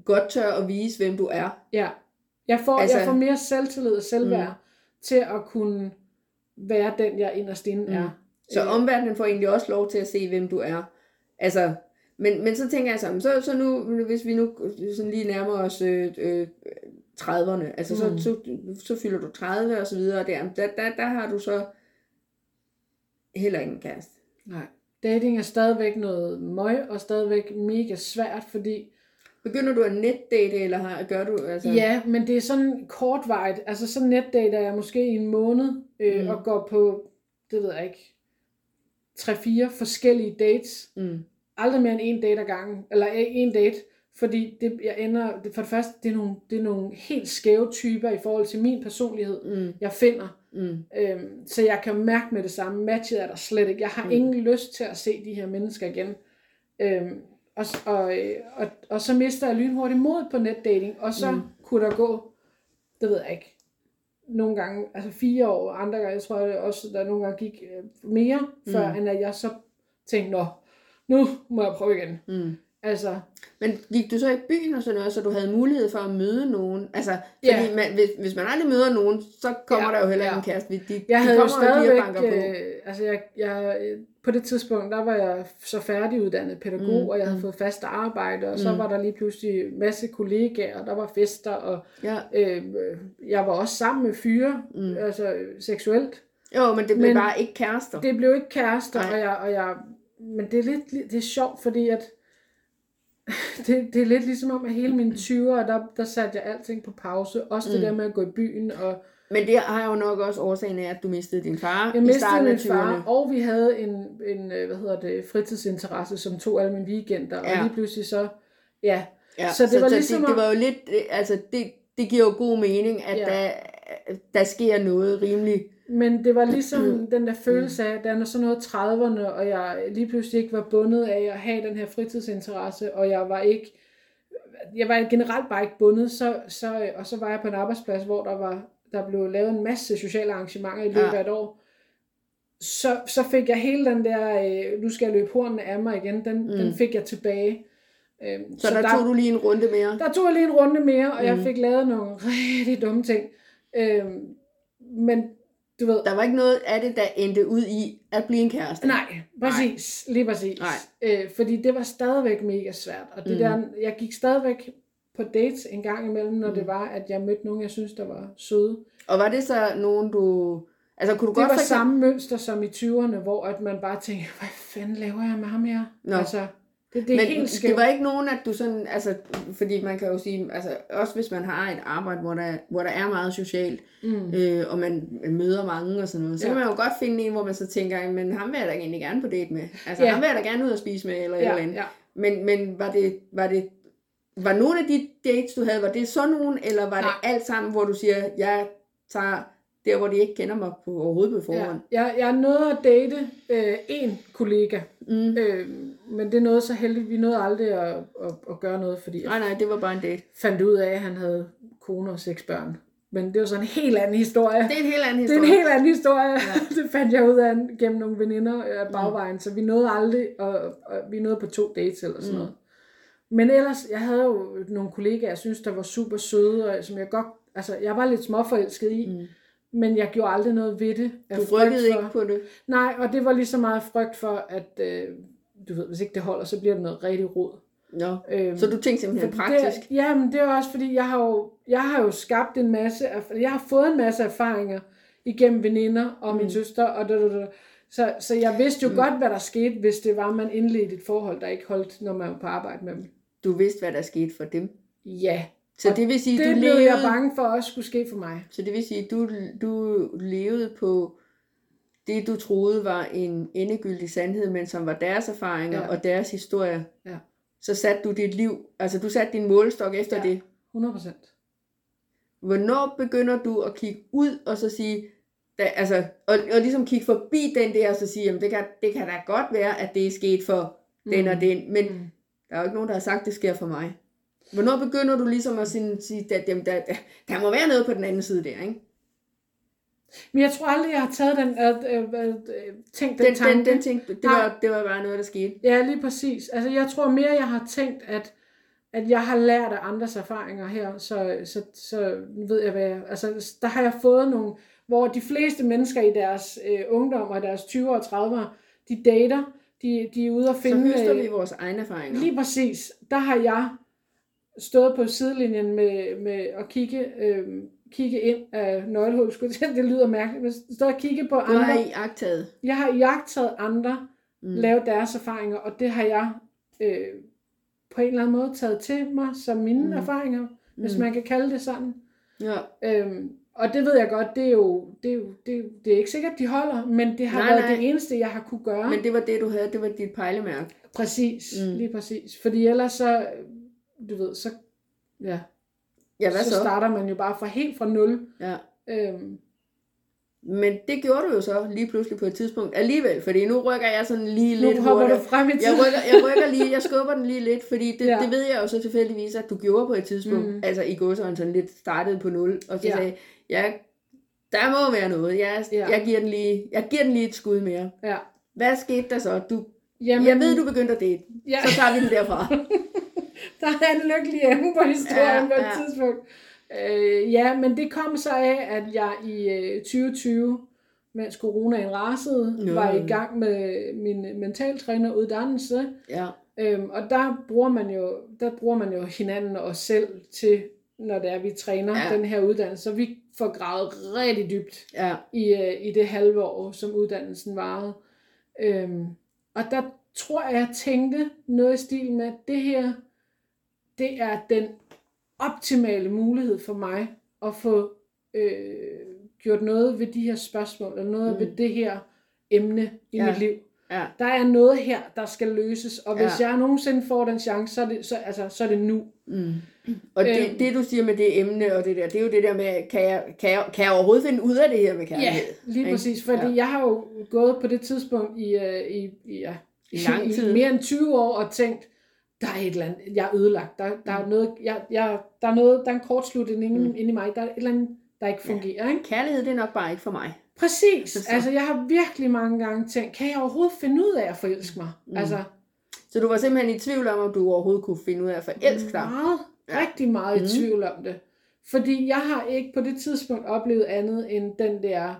godt tør at vise, hvem du er. ja. Jeg får, Altså- jeg får mere selvtillid og selvværd Mm. til at kunne være den, jeg inderst inde Mm. er. Så omverdenen får egentlig også lov til at se, hvem du er. Altså, men, men så tænker jeg sådan, så, så nu, hvis vi nu sådan lige nærmer os øh, øh, 30'erne, altså Mm. så, så, så fylder du 30 og så videre, og der, der, der, der har du så heller ingen kæreste. Nej. Dating er stadigvæk noget møg, og stadigvæk mega svært, fordi Begynder du at netdate, eller har, gør du, altså... Ja, men det er sådan kortvarigt. Altså så netdater jeg måske i en måned, øh, Mm. og går på, det ved jeg ikke, tre-fire forskellige dates. Mm, Aldrig mere end en date ad gangen, eller en date, fordi det, jeg ender, det, for det første, det er, nogle, det er nogle helt skæve typer i forhold til min personlighed, mm, jeg finder. mm, Øhm, så jeg kan mærke med det samme, matchet er der slet ikke. Jeg har Mm. mm. ingen lyst til at se de her mennesker igen. Øhm, og, og, øh, og, og så mister jeg lynhurtigt mod på netdating, og så Mm. mm. kunne der gå, det ved jeg ikke, nogle gange, altså fire år, andre gange, jeg tror jeg også, der nogle gange gik øh, mere, Mm. før end at jeg så tænkte, nå, nu må jeg prøve igen. mm. Altså, Men gik du så i byen og sådan noget, så du havde mulighed for at møde nogen? Altså, fordi Ja. man, hvis, hvis man aldrig møder nogen, så kommer Ja, der jo heller ikke ja. en kæreste. De, de Jeg havde jo kommer og stadigvæk, banker på. øh, altså jeg, jeg, på det tidspunkt, der var jeg så færdiguddannet pædagog, Mm, og jeg havde mm. fået fast arbejde, og så Mm. var der lige pludselig masse kollegaer, og der var fester, og Ja. øh, jeg var også sammen med fyre, Mm. altså seksuelt. Jo, men det blev Men bare ikke kærester. Det blev ikke kærester, Nej. og jeg, og jeg, men det er lidt, det er sjovt, fordi at, <laughs> det, det er lidt ligesom om, at hele mine 20'ere, der, der satte jeg alting på pause, også det Mm. der med at gå i byen, og Men det har jo nok også årsagen af, at du mistede din far Jeg i mistede starten af min far, 20'erne. og vi havde en, en øh, hvad hedder det, fritidsinteresse, som tog alle mine weekender, Ja. og lige pludselig så, ja, Ja, Så det var ligesom det, om- det var jo lidt, altså det, det giver jo god mening, at Ja. der, der sker noget rimelig. Men det var ligesom den der følelse af, at der er sådan noget 30'erne, og jeg lige pludselig ikke var bundet af at have den her fritidsinteresse, og jeg var ikke, jeg var generelt bare ikke bundet, så, så, og så var jeg på en arbejdsplads, hvor der var der blev lavet en masse sociale arrangementer i løbet Ja. af et år. Så, så fik jeg hele den der, øh, nu skal jeg løbe hornene af mig igen, den, mm. den fik jeg tilbage. Øhm, Så, så der, der tog du lige en runde mere. der tog jeg lige en runde mere, og mm. jeg fik lavet nogle <laughs> rigtig dumme ting. Øhm, men du ved, Der var ikke noget af det, der endte ud i at blive en kæreste. Nej, præcis. Nej. Lige præcis. Nej. Øh, fordi det var stadigvæk mega svært. Og det Mm. der, jeg gik stadigvæk på dates en gang imellem, når mm. det var, at jeg mødte nogen, jeg synes, der var søde. Og var det så nogen, du... Altså kunne du Det godt var for samme mønster som i 20'erne, hvor at man bare tænkte, hvad fanden laver jeg med ham her? Nå. Altså, det, det er Men helt det skævt. var ikke nogen, at du sådan, altså, fordi man kan jo sige, altså, også hvis man har et arbejde, hvor der, hvor der er meget socialt, Mm. øh, og man møder mange og sådan noget, så Ja. kan man jo godt finde en, hvor man så tænker, men ham vil jeg da egentlig gerne på date med. Altså, Ja. ham vil jeg da gerne ud og spise med, eller et eller Ja, andet. ja. Men, men var det, var det, var nogle af de dates, du havde, var det sådan nogen, eller var Nej. det alt sammen, hvor du siger, jeg tager der, hvor de ikke kender mig på, overhovedet på Ja. forhånd? Jeg, jeg nåede at date øh, en kollega, Mm. øh, men det nåede så heldigt, vi nåede aldrig at, at, at gøre noget, fordi Nej, nej, det var bare en date. fandt ud af, at han havde kone og seks børn. Men det var så en helt anden historie. Det er en helt anden Det er historie. en helt anden historie. Ja. <laughs> det fandt jeg ud af gennem nogle veninder af bagvejen, så vi nåede aldrig, og, og vi nåede på to dates eller sådan Mm. noget. Men ellers, jeg havde jo nogle kollegaer, jeg synes, der var super søde, og som jeg godt, altså jeg var lidt småforelsket i, Mm. Men jeg gjorde aldrig noget ved det. Du rykkede ikke på det. Nej, og det var lige så meget frygt for, at øh, du ved, hvis ikke det holder, så bliver det noget rigtig rod. Nå. Øhm, Så du tænkte simpelthen praktisk? Det, ja, men det er også fordi, jeg har, jo, jeg har jo skabt en masse, jeg har fået en masse erfaringer igennem veninder og min Mm. søster, og da, da, da. Så, så jeg vidste jo mm. godt, hvad der skete, hvis det var, man indledte et forhold, der ikke holdt, når man var på arbejde med dem. Du vidste, hvad der skete for dem. Ja, Så Og det vil sige, det du blev levede, jeg bange for også skulle ske for mig. Så det vil sige, du, du levede på det, du troede var en endegyldig sandhed, men som var deres erfaringer Ja. og deres historie. Ja. Så satte du dit liv, altså du satte din målestok efter Ja. det. 100 procent. Hvornår begynder du at kigge ud og så sige, da, altså, og, og ligesom kigge forbi den der og så sige, jamen det kan, det kan da godt være, at det er sket for den og den, men Mm. der er jo ikke nogen, der har sagt, at det sker for mig. Hvornår begynder du ligesom at sige, at der, der, der, der må være noget på den anden side der, ikke? Men jeg tror aldrig, jeg har taget den, øh, øh, øh, tænkt den, Den, tanke. den, den tænkte, det, var, det var bare noget, der skete. Ja, lige præcis. Altså, jeg tror mere, jeg har tænkt, at, at jeg har lært af andres erfaringer her, så, så, så ved jeg, hvad jeg... Altså, der har jeg fået nogle, hvor de fleste mennesker i deres øh, ungdom og deres 20'er og 30'er, de dater, de, de er ude og Så finde... høster øh, vi vores egne erfaringer. Lige præcis. Der har jeg stået på sidelinjen med, med at kigge, øh, kigge ind af nøglehul. Det lyder mærkeligt, men stået og kigge på Du andre. har i agtaget. Jeg har jagtet andre, Mm. lavet deres erfaringer, og det har jeg øh, på en eller anden måde taget til mig som mine Mm. mm. erfaringer, hvis Mm. man kan kalde det sådan. Ja. Øhm, og det ved jeg godt, det er jo det er, jo, det er, det er ikke sikkert, de holder, men det har Nej, været nej. det eneste, jeg har kunne gøre. Men det var det, du havde. Det var dit pejlemærke. Præcis, mm. lige præcis. Fordi ellers så, du ved, så, ja, Ja, hvad så, så? starter man jo bare fra helt fra nul. Ja. Øhm, Men det gjorde du jo så lige pludselig på et tidspunkt alligevel, fordi nu rykker jeg sådan lige nu lidt hopper du hurtigt. frem i Jeg tiden. rykker, jeg rykker lige, jeg skubber den lige lidt, fordi det, ja. Det ved jeg jo så tilfældigvis, at du gjorde på et tidspunkt, mm. Altså i godsøjne sådan lidt startede på nul, og så ja. Sagde, ja, der må være noget, jeg. Ja. jeg, giver den lige, jeg giver den lige et skud mere. Ja. Hvad skete der så? Du, Jamen, jeg ved, du begyndte at date, ja, så tager vi den derfra. <laughs> der er en lykkelig ende på historien Ja, på et ja. tidspunkt. Øh, ja, men det kom så af, at jeg i øh, 2020, mens coronaen rasede, Nå. var i gang med min mentaltræneruddannelse. ja. Øhm, og der bruger man jo der bruger man jo hinanden og os selv til, når det er, vi træner ja. den her uddannelse. Så vi får gravet rigtig dybt Ja. i, øh, i det halve år, som uddannelsen varede. Øhm, og der tror jeg, jeg tænkte noget i stil med, at det her, det er den optimale mulighed for mig at få øh, gjort noget ved de her spørgsmål, eller noget mm. ved det her emne i Ja. mit liv. Ja. Der er noget her, der skal løses, og hvis Ja. jeg nogensinde får den chance, så er det, så, altså, så er det nu. Mm. Og det, Øhm. det, du siger med det emne og det der, det er jo det der med, kan jeg, kan jeg, kan jeg overhovedet finde ud af det her med Ja, kærlighed? lige Ikke? præcis. Fordi Ja. ja. jeg har jo gået på det tidspunkt i, i, i, ja, I lang tid. i mere end 20 år og tænkt, der er et eller andet, jeg er ødelagt. Der, der, er, noget, jeg, jeg, der er noget, der er en kortslutning mm. inde i mig. Der er et eller andet, der ikke fungerer. Ikke? Kærlighed, det er nok bare ikke for mig. Præcis. Så- Altså, jeg har virkelig mange gange tænkt, kan jeg overhovedet finde ud af at forelske mig? Mm. Altså, Så du var simpelthen i tvivl om, om du overhovedet kunne finde ud af at forelske dig. meget, Ja. rigtig meget Mm. i tvivl om det. Fordi jeg har ikke på det tidspunkt oplevet andet end den der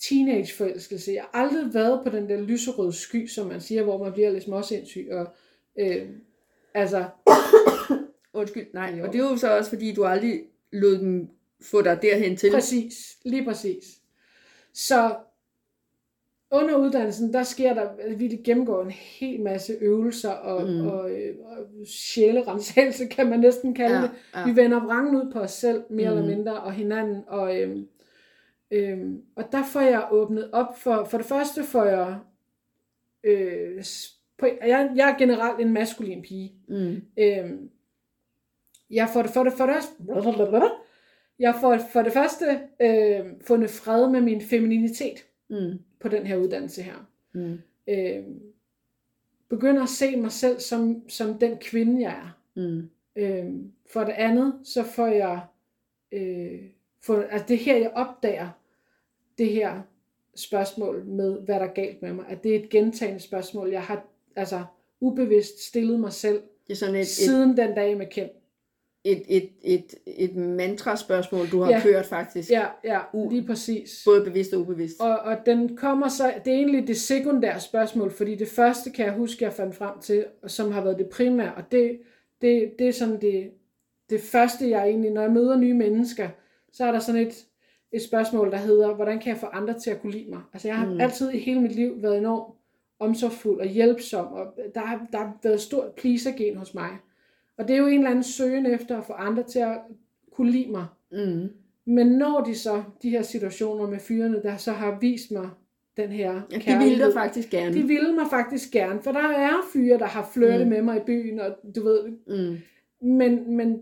teenageforelskelse. Jeg har aldrig været på den der lyserøde sky, som man siger, hvor man bliver lidt småsindssyg. Og, øh, altså, Undskyld, nej. Jo. Og det er jo så også, fordi du aldrig lod dem få dig derhen til. præcis, lige præcis. Så under uddannelsen, der sker der, at vi gennemgår en hel masse øvelser og, Mm. og, øh, og sjælerensagelse, <laughs> kan man næsten kalde Ja, det. ja. Vi vender vrangen ud på os selv, mere Mm. eller mindre, og hinanden. Og, øhm, øhm, og der får jeg åbnet op for, for det første får jeg, øh, på, jeg, jeg er generelt en maskulin pige. Mm. Øhm, jeg får det for det, for det, jeg får for det første øh, fundet fred med min femininitet Mm. på den her uddannelse her. Mm. Øh, begynder at se mig selv som, som den kvinde, jeg er. Mm. Øh, for det andet, så får jeg, øh, for, altså det er her, jeg opdager det her spørgsmål med, hvad der er galt med mig. At det er et gentagende spørgsmål. Jeg har altså ubevidst stillet mig selv Det er sådan et, et, siden den dag med Ken. et, et, et, et mantra-spørgsmål, du har Ja. kørt faktisk. Ja, ja, lige præcis. Både bevidst og ubevidst. Og, og den kommer så, det er egentlig det sekundære spørgsmål, fordi det første kan jeg huske, jeg fandt frem til, og som har været det primære, og det, det, det er sådan det, det første, jeg egentlig, når jeg møder nye mennesker, så er der sådan et, et spørgsmål, der hedder, hvordan kan jeg få andre til at kunne lide mig? Altså jeg har mm. altid i hele mit liv været enormt omsorgsfuld og hjælpsom, og der har, der har været stort pleaser-gen hos mig. Og det er jo en eller anden søgen efter at få andre til at kunne lide mig. Mm. Men når de så, de her situationer med fyrene, der så har vist mig den her Ja, de kærlighed, ville dig faktisk gerne. de ville mig faktisk gerne, for der er fyre, der har flirtet mm. med mig i byen, og du ved, Mm. men, men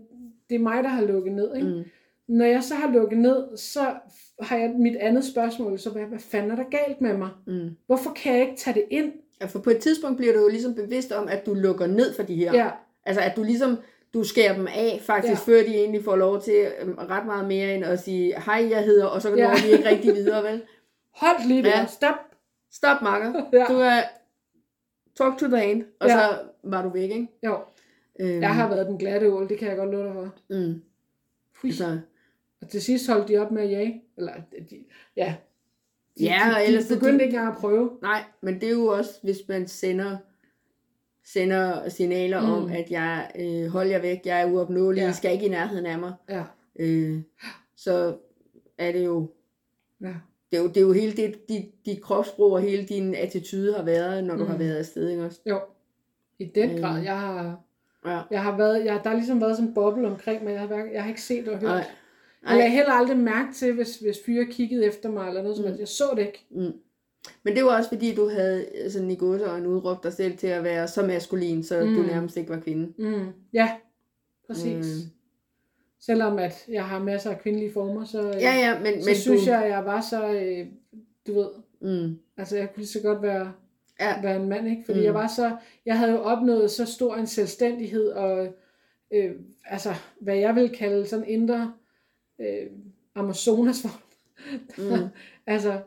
det er mig, der har lukket ned. Ikke? Mm. Når jeg så har lukket ned, så har jeg mit andet spørgsmål, så hvad, hvad fanden er der galt med mig? Mm. Hvorfor kan jeg ikke tage det ind? Ja, for på et tidspunkt bliver du jo ligesom bevidst om, at du lukker ned for de her. Ja, Altså at du ligesom, du skærer dem af faktisk, Ja. før de egentlig får lov til øhm, ret meget mere end at sige, hej, jeg hedder, og så kan Ja. de ikke rigtig videre, vel? <laughs> hold lige der, Ja. ja. stop. Stop, makker. <laughs> Ja. Du er talk to the hand, og Ja. så var du væk, ikke? Jo, Øhm, jeg har været den glatte ål, det kan jeg godt love dig for. Mm. Fui. Altså, Og til sidst holdt de op med at jage. Eller, de, ja. De, Ja, de, de, ellers de begyndte de- ikke engang at prøve. nej, men det er jo også, hvis man sender sender signaler mm. om, at jeg øh, hold jer væk, jeg er uopnåelig, ja. I skal ikke i nærheden af mig. Ja, Øh, så er det jo ja. det er jo, det er jo hele det, dit, dit kropssprog og hele din attitude har været, når du Mm. har været afsted, ikke også? Jo. I den Øh. grad. Jeg har, Ja. jeg har været, jeg, der har ligesom været sådan en boble omkring mig. Jeg har, jeg har ikke set og hørt. Nej. Jeg Nej. lagde heller aldrig mærke til, hvis, hvis fyre kiggede efter mig eller noget som Mm. helst. Jeg så det ikke. Mm. Men det var også fordi, du havde sådan i gåseøjne udråbt dig selv til at være så maskulin, så mm. du nærmest ikke var kvinde. Mm. Ja, præcis. Mm. Selvom at jeg har masser af kvindelige former, så, øh, Ja, ja, men, så men synes du... jeg, at jeg var så, øh, du ved, Mm. altså jeg kunne lige så godt være, Ja. være en mand, ikke? Fordi mm. jeg var så, jeg havde jo opnået så stor en selvstændighed, og øh, altså, hvad jeg vil kalde sådan indre øh, Amazonas. Mm. <laughs> altså,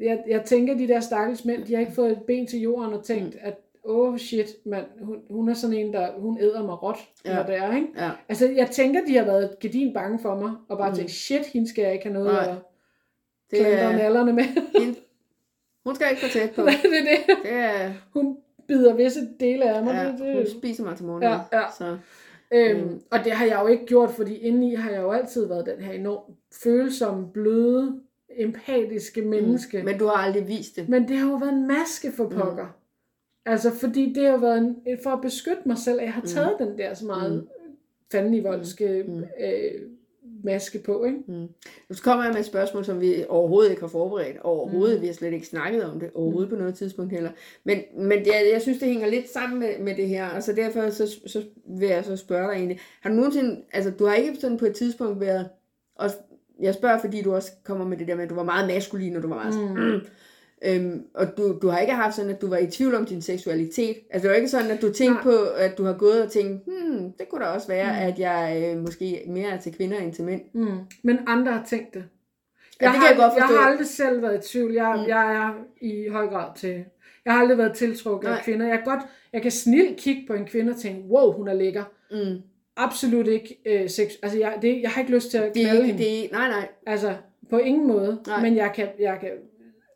jeg, jeg tænker, de der stakkels mænd, de har ikke fået et ben til jorden og tænkt, Mm. at åh oh shit, mand, hun, hun er sådan en, der, hun æder mig råt, Ja. når det er, ikke? Ja. Altså, jeg tænker, de har været gedin bange for mig, og bare Mm. tænkt, shit, hende skal jeg ikke have noget Nej. at Det klandre er, nallerne med. <laughs> hende, hun skal ikke for tæt på. <laughs> det er det. Det er, Hun bider visse dele af mig. ja, det, det. hun spiser mig til morgen. Ja, ja. Så, Øhm, Mm. og det har jeg jo ikke gjort, fordi indeni har jeg jo altid været den her enormt følsomme, bløde, empatiske menneske. mm. Men, du har aldrig vist det. Men det har jo været en maske for pokker. Mm. Altså, fordi det har været en, for at beskytte mig selv, at jeg har taget mm. den der så meget mm. fandenivoldske Mm. mm. øh, maske på, ikke? Mm. Nu kommer jeg med et spørgsmål, som vi overhovedet ikke har forberedt. Overhovedet, mm. vi har slet ikke snakket om det. Overhovedet mm. på noget tidspunkt heller. Men, men det, jeg synes, det hænger lidt sammen med, med det her. Og så derfor så, så vil jeg så spørge dig egentlig. Har du nogensinde, altså du har ikke sådan på et tidspunkt været, og jeg spørger, fordi du også kommer med det der med, at du var meget maskulin, og du var meget sådan, mm. Øhm, og du, du har ikke haft sådan, at du var i tvivl om din seksualitet. Altså det var ikke sådan, at du tænkte Nej. på, at du har gået og tænkt, hmm, det kunne da også være, mm. at jeg øh, måske mere er til kvinder end til mænd. Mm. Men andre har tænkt det. Jeg, ja, det kan har, jeg godt forstå. Jeg har aldrig selv været i tvivl. Jeg, mm. jeg er i høj grad til... Jeg har aldrig været tiltrukket af kvinder. Jeg, godt, jeg kan snilt kigge på en kvinde og tænke, wow, hun er lækker. Mm. Absolut ikke øh, sex. Altså, jeg, det, jeg har ikke lyst til at knalde det, hende. Det, nej, nej. Altså, på ingen måde. Nej. Men jeg kan, jeg kan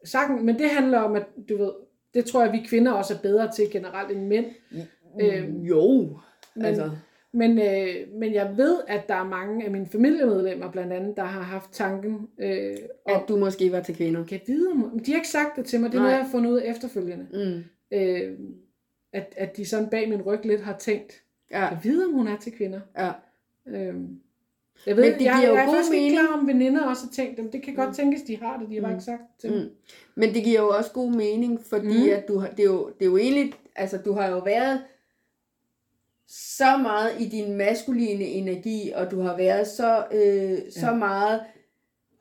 sagtens, men det handler om, at du ved, det tror jeg, vi kvinder også er bedre til generelt end mænd. Mm, øhm, jo, men, altså. Men, øh, men jeg ved, at der er mange af mine familiemedlemmer, blandt andet, der har haft tanken... Øh, at du måske var til kvinder. Kan vide, de har ikke sagt det til mig, det er noget, jeg har fundet ud af efterfølgende. Mm. Øh, at, at de sådan bag min ryg lidt har tænkt, ja. kan vide, om hun er til kvinder. Ja. Øh, jeg ved, Men det giver jeg, jo jeg er god faktisk mening. ikke klar om veninder også har tænkt dem. Det kan godt mm. tænkes, de har det, de har bare mm. ikke sagt til mm. Men det giver jo også god mening, fordi mm. at du har, det, er jo, det er jo egentlig, altså du har jo været så meget i din maskuline energi, og du har været så, øh, så ja. meget,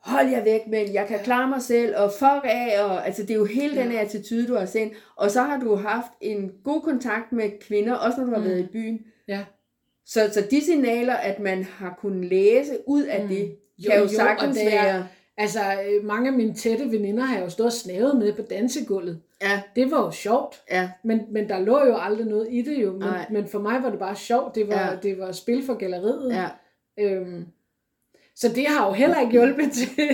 hold jer væk, men jeg kan klare mig selv, og fuck af, og altså det er jo hele ja. den her attitude, du har sendt. Og så har du haft en god kontakt med kvinder, også når du har mm. været i byen. Ja. Så, så de signaler, at man har kunnet læse ud af mm. det, jo, kan jo, jo sagtens det er, være... Altså, øh, mange af mine tætte veninder har jo stået og snavet med på dansegulvet. Ja. Det var jo sjovt. Ja. Men, men der lå jo aldrig noget i det jo. Men, men for mig var det bare sjovt. Det var, ja. det var spil for galleriet. Ja. Øhm, så det har jo heller ikke hjulpet til, Ej,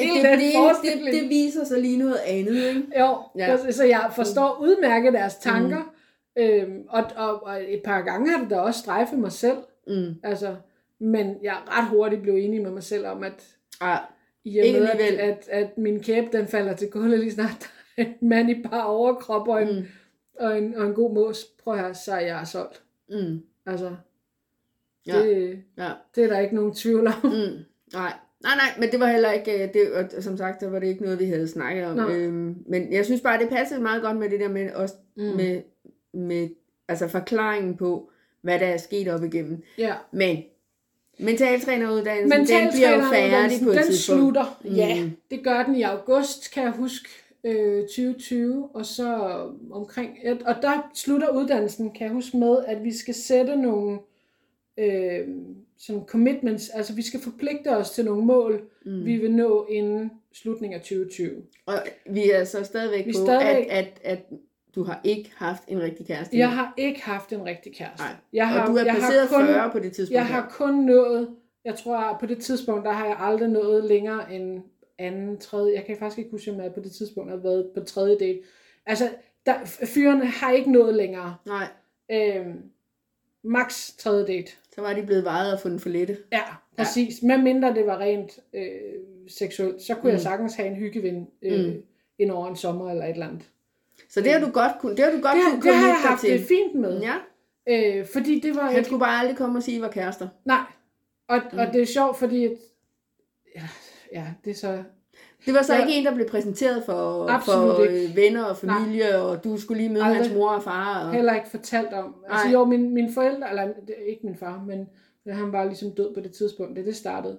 til det, den det, det, det viser sig lige noget andet, ikke? Jo, ja. så jeg forstår udmærket deres tanker. Mm. Øhm, og, og, og et par gange har det da også strejfet mig selv. Mm. Altså, men jeg er ret hurtigt blevet enig med mig selv om, at ah, i og med, at, at, at min kæbe den falder til gulvet lige snart, en mand i bare overkrop og en, mm. og en, og en god mås, prøv her, så er jeg solgt. Mm. Altså, det, ja. Ja. det er der ikke nogen tvivl om. Mm. Nej. Nej, nej, men det var heller ikke, øh, det, og som sagt, der var det ikke noget, vi havde snakket om. Øhm, men jeg synes bare, det passede meget godt med det der med, også mm. med med altså forklaringen på, hvad der er sket op igennem. Ja. Men mentaltræneruddannelsen, den bliver jo færdig på et den tidspunkt. slutter, mm. ja. Det gør den i august, kan jeg huske, øh, 2020, og så omkring, og der slutter uddannelsen, kan jeg huske med, at vi skal sætte nogle øh, sådan commitments, altså vi skal forpligte os til nogle mål, mm. vi vil nå inden slutningen af 2020. Og vi er så stadigvæk vi på, stadigvæk, at, at, at du har ikke haft en rigtig kæreste? Jeg har ikke haft en rigtig kæreste. Nej. Jeg har, og du er placeret kun, 40 på det tidspunkt? Jeg har kun nået, jeg tror på det tidspunkt, der har jeg aldrig nået længere end anden, tredje, jeg kan faktisk ikke huske, om jeg på det tidspunkt har været på tredje date. Altså, der, fyrene har ikke nået længere. Nej. Øhm, max tredje date. Så var de blevet vejet og fundet for lette. Ja, præcis. Ja. Med mindre det var rent øh, seksuelt, så kunne mm. jeg sagtens have en hyggeven øh, mm. ind over en sommer eller et eller andet. Så det har du godt kunne, det har du godt det, kunne det har jeg haft til. det fint med. Ja. Øh, fordi det var... Han skulle bare aldrig komme og sige, at I var kærester. Nej. Og, mm. og det er sjovt, fordi... At, ja, ja, det er så... Det var så ja. ikke en, der blev præsenteret for, for ikke. venner og familie, Nej. og du skulle lige møde aldrig. hans mor og far. Og... Heller ikke fortalt om. Altså jo, min, mine forældre, eller ikke min far, men han var ligesom død på det tidspunkt, det det startede.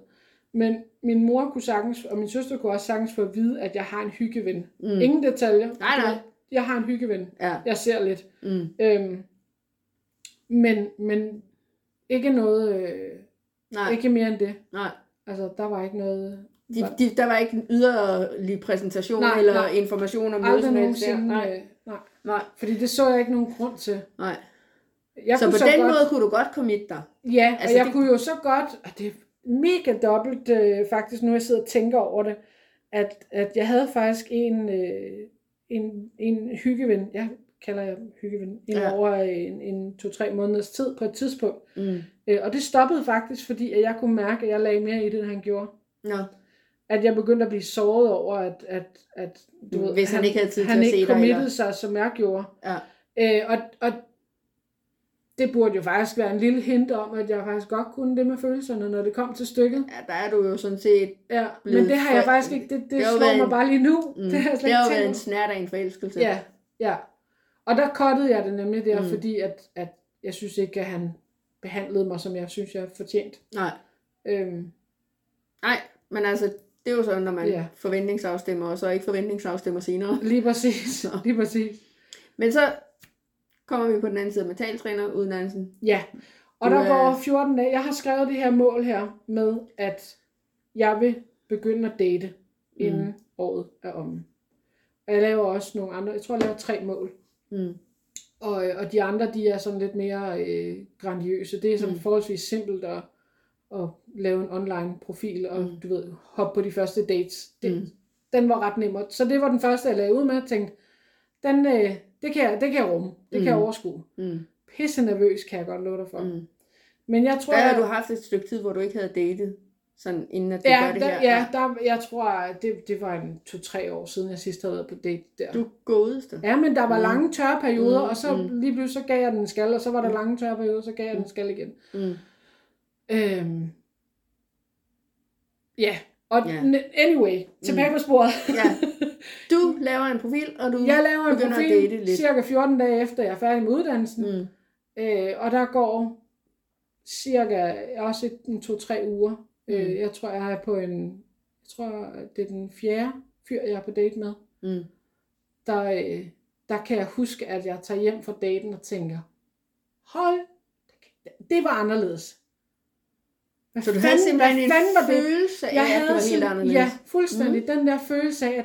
Men min mor kunne sagtens, og min søster kunne også sagtens få at vide, at jeg har en hyggeven. Mm. Ingen detaljer. Nej, nej jeg har en hyggeven. Ja. Jeg ser lidt. Mm. Øhm, men, men ikke noget, øh, Nej. ikke mere end det. Nej. Altså, der var ikke noget... De, de, der var ikke en yderlig præsentation nej, eller nej. information om noget. Nej. Øh, nej. nej. Fordi det så jeg ikke nogen grund til. Nej. Jeg så på så den godt, måde kunne du godt komme dig? Ja, altså, og jeg det... kunne jo så godt, og det er mega dobbelt øh, faktisk, nu jeg sidder og tænker over det, at, at jeg havde faktisk en, øh, en, en hyggeven, jeg kalder jeg hyggeven, i ja. over en, en to-tre måneders tid på et tidspunkt. Mm. Øh, og det stoppede faktisk, fordi at jeg kunne mærke, at jeg lagde mere i det, end han gjorde. Ja. At jeg begyndte at blive såret over, at, at, at du mm, ved, Hvis han, han ikke havde tid til at se dig. Han ikke sig, som jeg gjorde. Ja. Øh, og, og det burde jo faktisk være en lille hint om, at jeg faktisk godt kunne det med følelserne, når det kom til stykket. Ja, der er du jo sådan set... Ja, men det har jeg faktisk ikke, det, det, det slår mig en- bare lige nu. Mm, Det har jeg slet det har jo været en snært af en forelskelse. Ja, ja. Og der kottede jeg det nemlig der, Mm. fordi at, at jeg synes ikke, at han behandlede mig, som jeg synes, jeg fortjent. Nej. Øhm, Nej, men altså, det er jo sådan, når man Ja. forventningsafstemmer, og så ikke forventningsafstemmer senere. lige præcis, <laughs> Nå. lige præcis. Men så kommer vi på den anden side med taltræneruddannelsen. Ja, og Du der er- går 14 dage. Jeg har skrevet det her mål her med, at jeg vil begynde at date, inden mm. året er omme. Og jeg laver også nogle andre, jeg tror, jeg laver tre mål. Mm. Og, og de andre, de er sådan lidt mere øh, grandiøse. Det er sådan Mm. forholdsvis simpelt at, at lave en online profil, og Mm. du ved, hoppe på de første dates. Det, Mm. Den var ret nem. Så det var den første, jeg lagde ud med. Jeg tænkte, den, øh, det, kan jeg, det kan jeg rumme. Det mm. kan jeg Mm. overskue. Mm. Pisse nervøs, kan jeg godt love dig for. Mm. Mm. Men jeg tror, Der har jeg, du haft et stykke tid, hvor du ikke havde datet, sådan inden at du ja, gør det der, her. ja, der, jeg tror, det, det var en to-tre år siden, jeg sidst havde været på date der. Du godeste. Ja, men der var Mm. lange tørre perioder, Mm, og så mm. lige pludselig så gav jeg den en skal, og så var der Mm. lange tørre perioder, så gav jeg den en skal igen. Mm. Øhm. Ja, og n- anyway, tilbage Mm. på sporet. Ja. <laughs> Du laver en profil, og du Jeg laver en profil at date lidt. cirka 14 dage efter, jeg er færdig med uddannelsen. Mm. Øh, og der går cirka også en to-tre uger. Mm. Øh, jeg tror, jeg er på en, jeg tror, det er den fjerde fyr, jeg er på date med. Mm. Der, øh, der kan jeg huske, at jeg tager hjem fra daten og tænker, hold, det var anderledes. Hvad Så du havde simpelthen en fanden var det? følelse af, Jeg at det havde var helt anderledes. ja, fuldstændig. Mm. Den der følelse af, at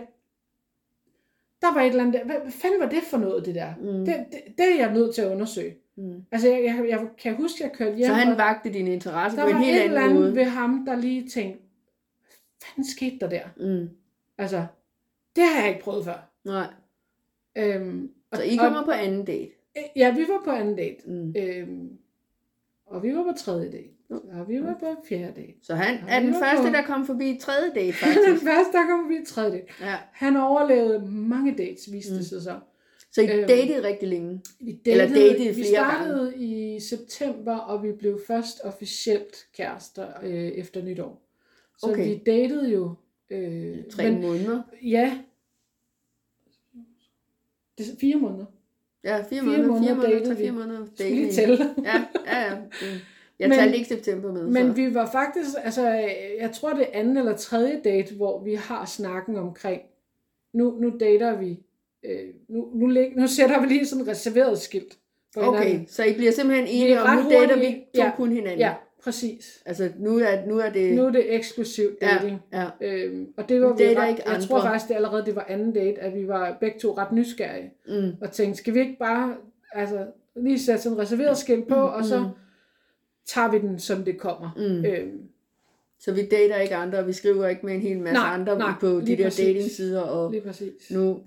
der var et eller andet der. Hvad, hvad fanden var det for noget, det der? Mm. Det, det, det er jeg nødt til at undersøge. Mm. Altså, jeg, jeg, jeg kan huske, at jeg kørte hjem, Så han og vagte din interesse der på en var helt et eller anden andet måde. ved ham, der lige tænkte, hvad fanden skete der der? Mm. Altså, det har jeg ikke prøvet før. Nej. Øhm, og, Så I kommer på anden date. og, ja, vi var på anden date. Mm. Øhm, og vi var på tredje date. Og vi var på fjerde date. Så han Ja, er vi den første, på- der kom forbi tredje date, <laughs> den faktisk. første, der kom vi tredje date. ja. Han overlevede mange dates, viste Mm. det sig så. Så I Øhm, datede rigtig længe. Vi Eller datede vi flere startede i september, og vi blev først officielt kærester øh, efter nytår. Så Okay. vi datede jo... Øh, Tre men, måneder. ja. Det er fire måneder. Ja, fire, Fire måneder. måneder Fire måneder, datede vi. fire måneder. Skal vi lige tælle? Ja, ja, ja. Mm. Jeg Men- talte ikke september med. Men så. vi var faktisk, altså jeg tror det anden eller tredje date, hvor vi har snakken omkring, nu, nu dater vi, øh, nu, nu, læg, nu sætter vi lige sådan et reserveret skilt på Okay, hinanden. så I bliver simpelthen enige om, nu ret dater vi to Ja. kun hinanden. Ja, præcis. Altså, nu er, nu er det... Nu er det eksklusiv dating. ja, ja. Øhm, og det var Vi ret, ikke jeg tror faktisk, det allerede det var anden date, at vi var begge to ret nysgerrige. Mm. Og tænkte, skal vi ikke bare altså, lige sætte sådan en reserveret skilt på, og så mm. Tager vi den, som det kommer. Mm. Øhm, Så vi dater ikke andre, og vi skriver ikke med en hel masse Nej, andre nej, på de der præcis. datingsider, og lige præcis. nu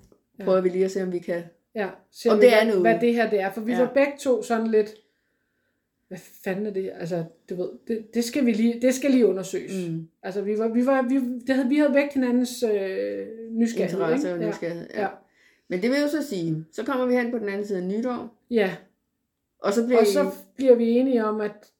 prøver vi lige at se, om vi kan... Ja, ser Om det er noget. hvad det her det er. For vi Ja. ja. var begge to sådan lidt, hvad fanden er det? Altså, du ved, det, det, skal, vi lige, det skal lige undersøges. Mm. Altså, vi, var, vi, var, vi, det havde, vi havde væk hinandens øh, nysgerrighed. interesse og nysgerrighed. Ja. Ja. Ja. Ja. Men det vil jo så sige, så kommer vi hen på den anden side af nytår, ja, og så bliver og I, så bliver vi enige om, at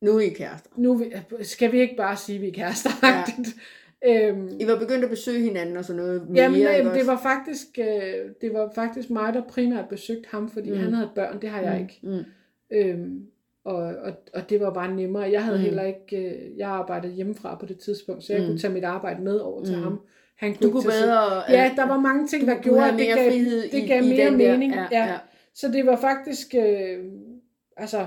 nu er I kærester. nu vi- skal vi ikke bare sige, at vi er kærester. Ja. øhm, I var begyndt at besøge hinanden og sådan noget mere, Jamen, jamen det også? var faktisk øh, det var faktisk mig, der primært besøgte ham, fordi Mm. mm. han havde børn, det har jeg ikke. Mm. Øhm, og, og, og det var bare nemmere. Jeg havde Mm. mm. heller ikke, øh, jeg arbejdede hjemmefra på det tidspunkt, så jeg Mm. mm. kunne tage mit arbejde med over til Mm. ham. Han Du kunne tage sig- bedre... Ja, der var mange ting, du der kunne gjorde, at det gav, det i- gav i mere der. mening. Ja, Ja, ja. Så det var faktisk, øh, altså,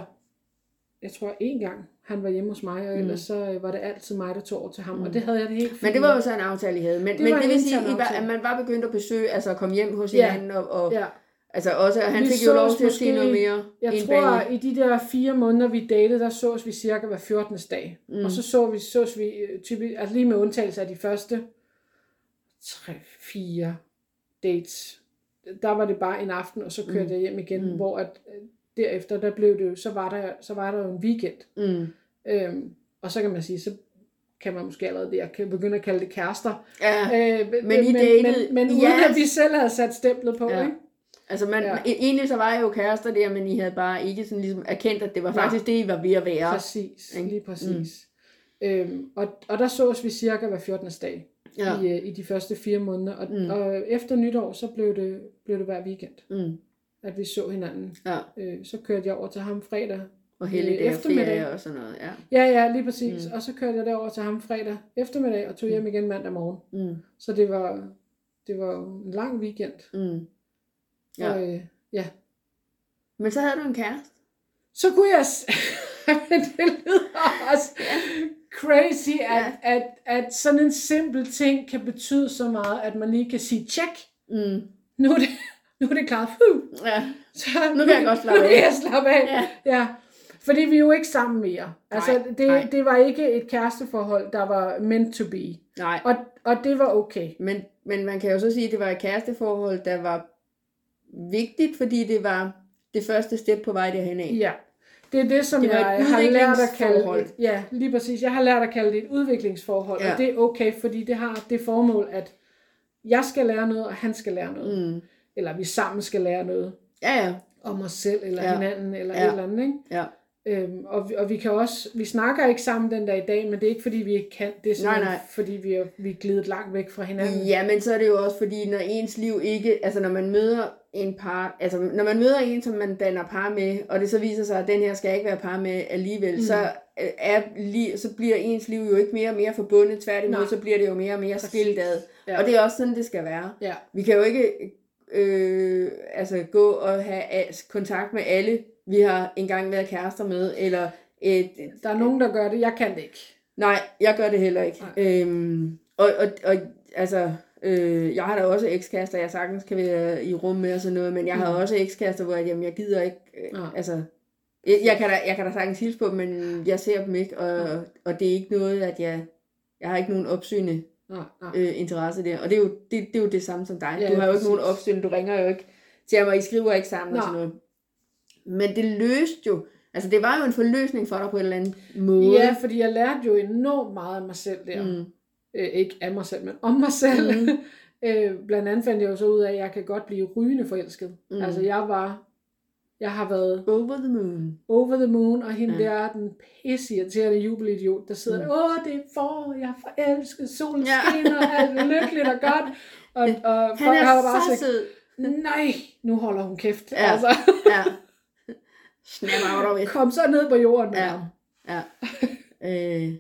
jeg tror en gang, han var hjemme hos mig, og Mm. ellers så øh, var det altid mig, der tog over til ham, Mm. og det havde jeg det helt fint Men det var jo så en aftale, I havde. Men Det men det vil sige, I var, at man var begyndt at besøge, altså at komme hjem hos Ja. hinanden, og, og Ja. altså også, og han Vi fik jo lov til at se noget mere Jeg tror, bag. i de der fire måneder, vi datede, der sås vi cirka hver 14. dag. Mm. Mm. Og så så vi, sås vi øh, typisk, altså lige med undtagelse af de første tre, fire dates. Der var det bare en aften, og så kørte Mm. mm. jeg hjem igen, Mm. mm. hvor at, øh, derefter, der blev det jo, så var der, så var der jo en weekend. Mm. Øhm, og så kan man sige, så kan man måske allerede der kan begynde at kalde det kærester. Ja, Øh, Men I datede- men, men uden Ja. at vi selv havde sat stemplet på, Ja. ja. ikke? Altså man, Ja. ja. egentlig så var jeg jo kærester der, men I havde bare ikke sådan ligesom erkendt, at det var faktisk det, I var ved at være. Præcis, ikke? lige præcis. Mm. Øhm, og, og der sås vi cirka hver 14. dag Ja. i, øh, i de første fire måneder. Og, mm. og efter nytår, så blev det, blev det hver weekend, Mm. At vi så hinanden. ja. Øh, så kørte jeg over til ham fredag. Og helligdag og eftermiddag. og sådan noget. Ja. Ja, ja, lige præcis. Mm. Og så kørte jeg derover til ham fredag eftermiddag og tog hjem igen mandag morgen. Mm. Så det var, det var en lang weekend. Mm. Ja. Og, øh, ja. Men så havde du en kæreste. Så kunne jeg... <laughs> det lyder også <laughs> crazy, at, Ja. at, at sådan en simpel ting kan betyde så meget, at man lige kan sige, tjek, Mm. nu er det, nu er det klart. Huh. Ja. Så, Nu kan jeg godt slappe nu af. kan jeg slappe af. Ja. ja. Fordi vi er jo ikke sammen mere. Altså, Nej, det, nej. det var ikke et kæresteforhold, der var meant to be. Nej. Og, og det var okay. Men, men man kan jo så sige, at det var et kæresteforhold, der var vigtigt, fordi det var det første step på vej derhen af. Ja. Det er det, som Det jeg har lært at kalde et, ja, lige præcis. Jeg har lært at kalde det et udviklingsforhold, Ja. og det er okay, fordi det har det formål, at jeg skal lære noget, og han skal lære noget. Mm. Eller vi sammen skal lære noget Ja, ja. om os selv, eller Ja. hinanden, eller Ja. et eller andet, ikke? ja. Øhm, og, vi, og vi kan også, vi snakker ikke sammen den der i dag, men det er ikke fordi vi ikke kan, det er simpelthen Nej, nej. fordi vi er, vi er glidet langt væk fra hinanden. Ja, men så er det jo også fordi, når ens liv ikke, altså når man møder en par, altså når man møder en, som man danner par med, og det så viser sig, at den her skal ikke være par med alligevel, mm. så, øh, er, li, så bliver ens liv jo ikke mere og mere forbundet, tværtimod, Nej. så bliver det jo mere og mere skilt ad. Ja. Og det er også sådan, det skal være. Ja, Vi kan jo ikke øh, altså gå og have kontakt med alle, vi har engang været kærester med, eller et, der er nogen, der gør det, jeg kan det ikke. Nej, jeg gør det heller ikke. Øhm, og, og, og altså, øh, jeg har da også ekskærester, jeg sagtens kan være i rum med og sådan noget, men jeg har også ekskærester, hvor jeg, jamen, jeg gider ikke, øh, Nej. altså, jeg, jeg, kan da, jeg kan da sagtens hilse på dem, men jeg ser dem ikke, og, og det er ikke noget, at jeg, jeg har ikke nogen opsynende Nej, nej. øh, interesse der, og det er, jo, det, det er jo det samme som dig. Ja, du har jo ikke nogen opsyn, du ringer jo ikke til mig, I skriver ikke sammen og Nej. sådan noget. Men det løste jo, altså det var jo en forløsning for dig på en eller anden måde. Ja, fordi jeg lærte jo enormt meget af mig selv der. Mm. Øh, ikke af mig selv, men om mig selv. Mm. <laughs> øh, blandt andet fandt jeg jo så ud af, at jeg kan godt blive rygende forelsket. Mm. Altså jeg var, jeg har været Over the moon. over the moon, og hende Ja. ja. der er den pisse irriterende jubelidiot, der sidder Mm. der, åh, det er forår, jeg er forelsket, solen Ja. ja. skinner, alt er lykkeligt og godt. <laughs> Og, og Han folk er har bare så sagt, sød. nej, nu holder hun kæft. Ja. Altså, Ja. Snap out kom så ned på jorden. Ja. Ja. <laughs> Øh,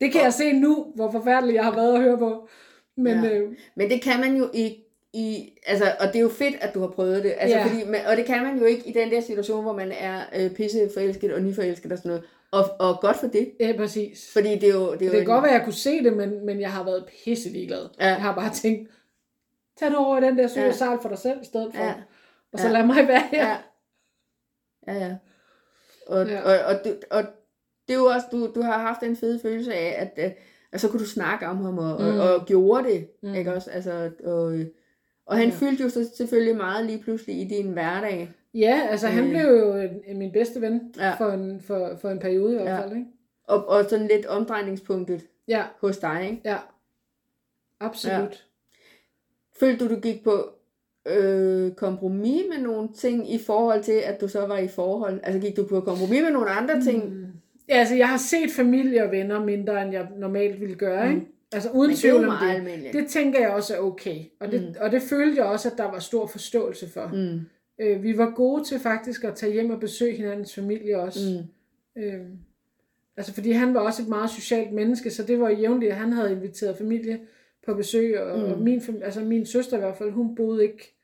Det kan jeg se nu, hvor forfærdeligt jeg har været at høre på. Men Ja. ja. øh, men det kan man jo ikke i, altså, og det er jo fedt, at du har prøvet det, altså, Ja. fordi, men, og det kan man jo ikke i den der situation, hvor man er øh, pisse forelsket og nyforelsket og sådan noget, og, og godt for det, ja, præcis. fordi det er jo, det er jo Det kan en- godt være, at jeg kunne se det, men, men jeg har været pisse ligeglad. Ja. Jeg har bare tænkt, tag du over i den der søge Ja. sejl for dig selv i stedet for. Ja. Og så Ja. lad mig være her. Ja. Ja, ja. Og, ja. Ja. og, og, det, og det er jo også, du, du har haft en fed følelse af, at, at, at så kunne du snakke om ham, og, mm. Og, og gjorde det, mm. Mm. ikke også? Altså, og, og han ja. Ja. fyldte jo så selvfølgelig meget lige pludselig i din hverdag. Ja, altså han Øh. blev jo en, min bedste ven Ja. ja. for, en, for, for en periode i hvert Ja. fald. Ikke? Og, og sådan lidt omdrejningspunktet Ja, hos dig, ikke? ja. Absolut. Følte du, du gik på øh, kompromis med nogle ting i forhold til, at du så var i forhold? Altså gik du på kompromis med nogle andre ting? Mm. Ja, altså jeg har set familie og venner mindre, end jeg normalt ville gøre. Mm. Ikke? Altså uden Men tvivl om det. almindeligt. Det tænker jeg også er okay. Og det, Mm. og det følte jeg også, at der var stor forståelse for. Mm. Øh, vi var gode til faktisk at tage hjem og besøge hinandens familie også. Mm. Øh, altså fordi han var også et meget socialt menneske, så det var jævnligt, at han havde inviteret familie på besøg, og, Mm. og min, altså min søster i hvert fald, hun boede ikke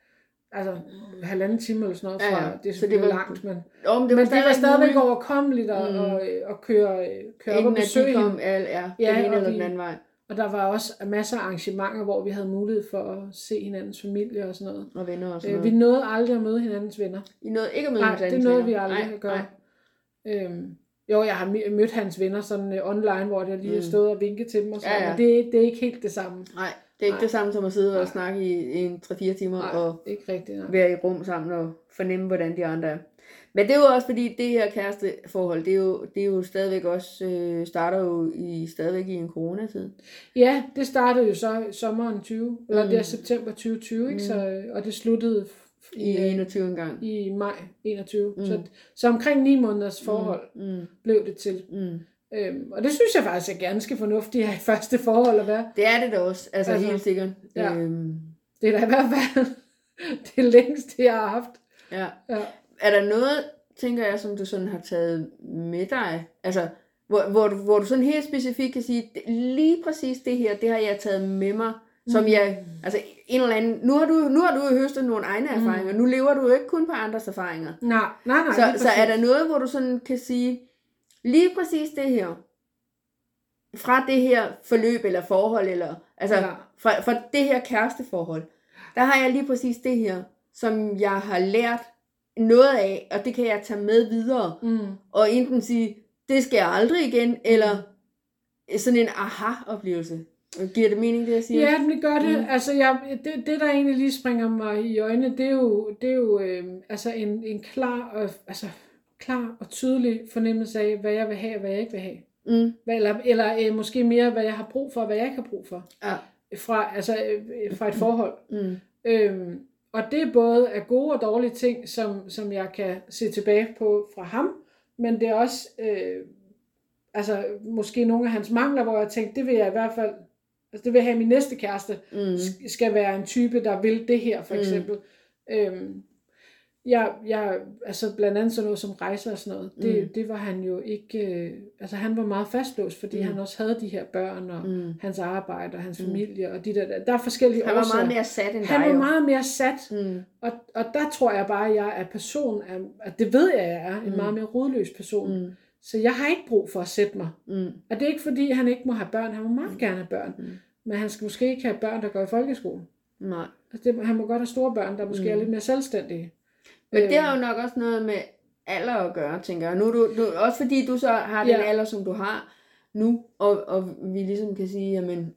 altså halvanden time eller sådan noget Ja, fra, ja. det er Så det var- langt, men, men det men det var stadigvæk muligt. overkommeligt at, Mm. mm. at, at køre, køre op og Inden besøge de hende. kom, ja, ja, Ja, den ene og eller den anden vej. Og der var også masser af arrangementer, hvor vi havde mulighed for at se hinandens familie og sådan noget. Og venner og sådan Øh, noget. vi nåede aldrig at møde hinandens venner. I nåede ikke at møde Nej, hinandens det nåede venner. vi aldrig Nej, at gøre. nej. Øhm, jo, jeg har mø- mødt hans venner sådan uh, online, hvor jeg lige har Mm. stået og vinket til dem og sådan, Ja, ja. men det, det er ikke helt det samme. Nej, det er ikke Nej. det samme som at sidde og Nej. snakke i, i en 3-4 timer Nej, og ikke rigtigt. Nej. være i rum sammen og fornemme, hvordan de andre er. Men det er jo også fordi, det her kæresteforhold, det er jo, det er jo stadigvæk også, øh, starter jo i, stadigvæk i en coronatid. Ja, det startede jo så i sommeren 20, eller Mm. det er september 2020, ikke? Mm. Så, øh, og det sluttede I øh, 21 gang. i maj 21. Mm. Mm. Så, så omkring ni måneders forhold mm. Mm. blev det til. Mm. Øhm, og det synes jeg faktisk er ganske fornuftigt at i første forhold at være. Det er det da også, altså, Altså, altså helt sikkert. ja. Øhm, Det er da i hvert fald <laughs> det længste, jeg har haft. ja. Ja. Er der noget, tænker jeg, som du sådan har taget med dig? Altså, hvor, hvor, du, hvor du sådan helt specifikt kan sige, "Det- lige præcis det her, det har jeg taget med mig, som Mm. jeg, altså en eller anden, nu har du, nu har du høstet nogle egne erfaringer, nu lever du jo ikke kun på andres erfaringer. Nej, nej, nej. Så, så er der noget, hvor du sådan kan sige, lige præcis det her, fra det her forløb eller forhold, eller altså Ja. fra, fra det her kæresteforhold, der har jeg lige præcis det her, som jeg har lært noget af, og det kan jeg tage med videre, Mm. og enten sige, det skal jeg aldrig igen, eller sådan en aha-oplevelse. Giver det mening, det jeg siger? Ja, det gør det. Mm. Mm. Altså, jeg, det, det, der egentlig lige springer mig i øjnene, det er jo, det er jo øh, altså en, en klar, og, altså, klar og tydelig fornemmelse af, hvad jeg vil have og hvad jeg ikke vil have. Mm. Hvad- Eller, eller øh, måske mere, hvad jeg har brug for og hvad jeg ikke har brug for. Ja. Fra, altså, øh, fra et forhold. Mm. Øhm, og det er både af gode og dårlige ting, som, som jeg kan se tilbage på fra ham, men det er også øh, altså, måske nogle af hans mangler, hvor jeg tænkte, det vil jeg i hvert fald, altså det vil jeg have min næste kæreste, Mm. sk- skal være en type, der vil det her, for Mm. eksempel. Øhm, jeg, jeg, altså blandt andet sådan noget som rejser og sådan noget, det, Mm. det var han jo ikke, øh, altså han var meget fastlåst, fordi Mm. han også havde de her børn, og Mm. hans arbejde, og hans Mm. familie, og de der, der er forskellige Han var årsager. meget mere sat end Han dig var jo. meget mere sat, Mm. og, og der tror jeg bare, at jeg er person, af, at det ved jeg, at jeg er en Mm. meget mere rodløs person. Mm. Så jeg har ikke brug for at sætte mig. Mm. Og det er ikke fordi, han ikke må have børn. Han må meget gerne have børn. Mm. Men han skal måske ikke have børn, der går i folkeskole. Nej. Altså det, han må godt have store børn, der måske Mm. er lidt mere selvstændige. Men det Øhm, har jo nok også noget med alder at gøre, tænker jeg. Nu, er du, du, også fordi du så har den Ja. alder, som du har nu, og, og vi ligesom kan sige, jamen,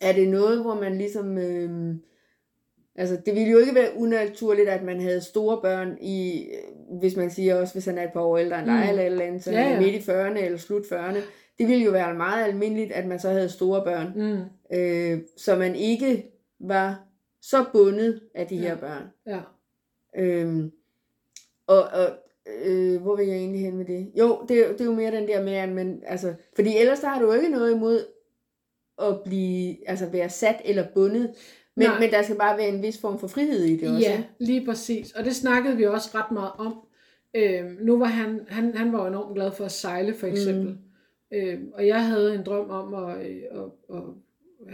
er det noget, hvor man ligesom... Øh, altså, det ville jo ikke være unaturligt, at man havde store børn i, hvis man siger også, hvis han er et par år ældre end dig, Mm. eller et eller andet, så Ja, ja. midt i 40'erne eller slut 40'erne. Det ville jo være meget almindeligt, at man så havde store børn, Mm, øh, så man ikke var så bundet af de her Ja. børn. ja. Øhm, og, og øh, hvor vil jeg egentlig hen med det? Jo, det, er- det er jo mere den der med, at man, altså, fordi ellers der har du ikke noget imod at blive, altså være sat eller bundet, men, Nej. men der skal bare være en vis form for frihed i det også. Ja, lige præcis. Og det snakkede vi også ret meget om. Øhm, nu var han, han, han var enormt glad for at sejle, for eksempel. Mm. Øhm, og jeg havde en drøm om at, øh, at, at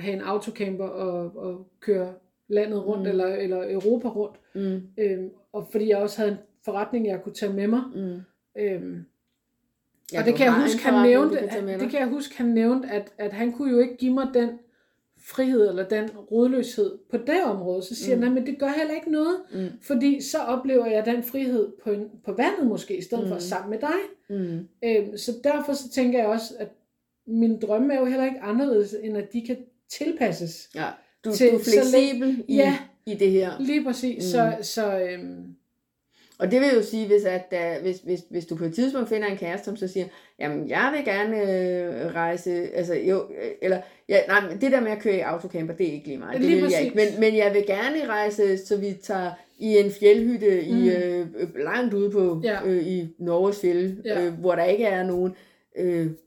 have en autocamper og, og køre landet rundt, Mm. eller, eller Europa rundt. Mm, Øhm, og fordi jeg også havde en forretning, jeg kunne tage med mig. mm. Øhm, Ja, og det kan, jeg huske, han nævnte, at, det kan jeg huske, han nævnte, at, at han kunne jo ikke give mig den frihed eller den rodløshed på det område. Så siger Mm. han, men det gør heller ikke noget, Mm, fordi så oplever jeg den frihed på, en, på vandet måske, i stedet mm. for Mm. sammen med dig. mm, Øhm, så derfor så tænker jeg også, at min drømme er jo heller ikke anderledes, end at de kan tilpasses. ja. Du, Til- du er så fleksibel i, Ja. i det her. Lige præcis. Mm. Så, så øhm, Og det vil jo sige, hvis, at, uh, hvis, hvis, hvis du på et tidspunkt finder en kæreste, som så siger, jamen jeg vil gerne øh, rejse, altså jo, øh, eller, ja, nej, men det der med at køre i autocamper, det er ikke lige mig, det Lige vil jeg ikke, men, men jeg vil gerne rejse, så vi tager i en fjeldhytte mm. i, øh, øh, langt ude på, Ja. øh, i Norges fjeld, Ja. øh, hvor der ikke er nogen, øh,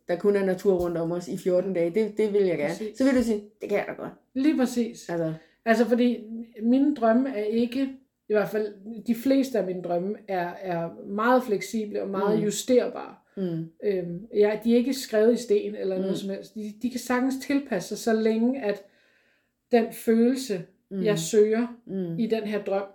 der kun er natur rundt om os i 14 dage, det, det vil jeg gerne. Præcis. Så vil du sige, det kan jeg da godt. lige præcis. Altså, Altså fordi mine drømme er ikke, i hvert fald de fleste af mine drømme, er, er meget fleksible og meget Mm. justerbare. mm, Øhm, ja, de er ikke skrevet i sten eller noget Mm. som helst. De, de kan sagtens tilpasse sig, så længe at den følelse, mm, jeg søger mm. i den her drøm,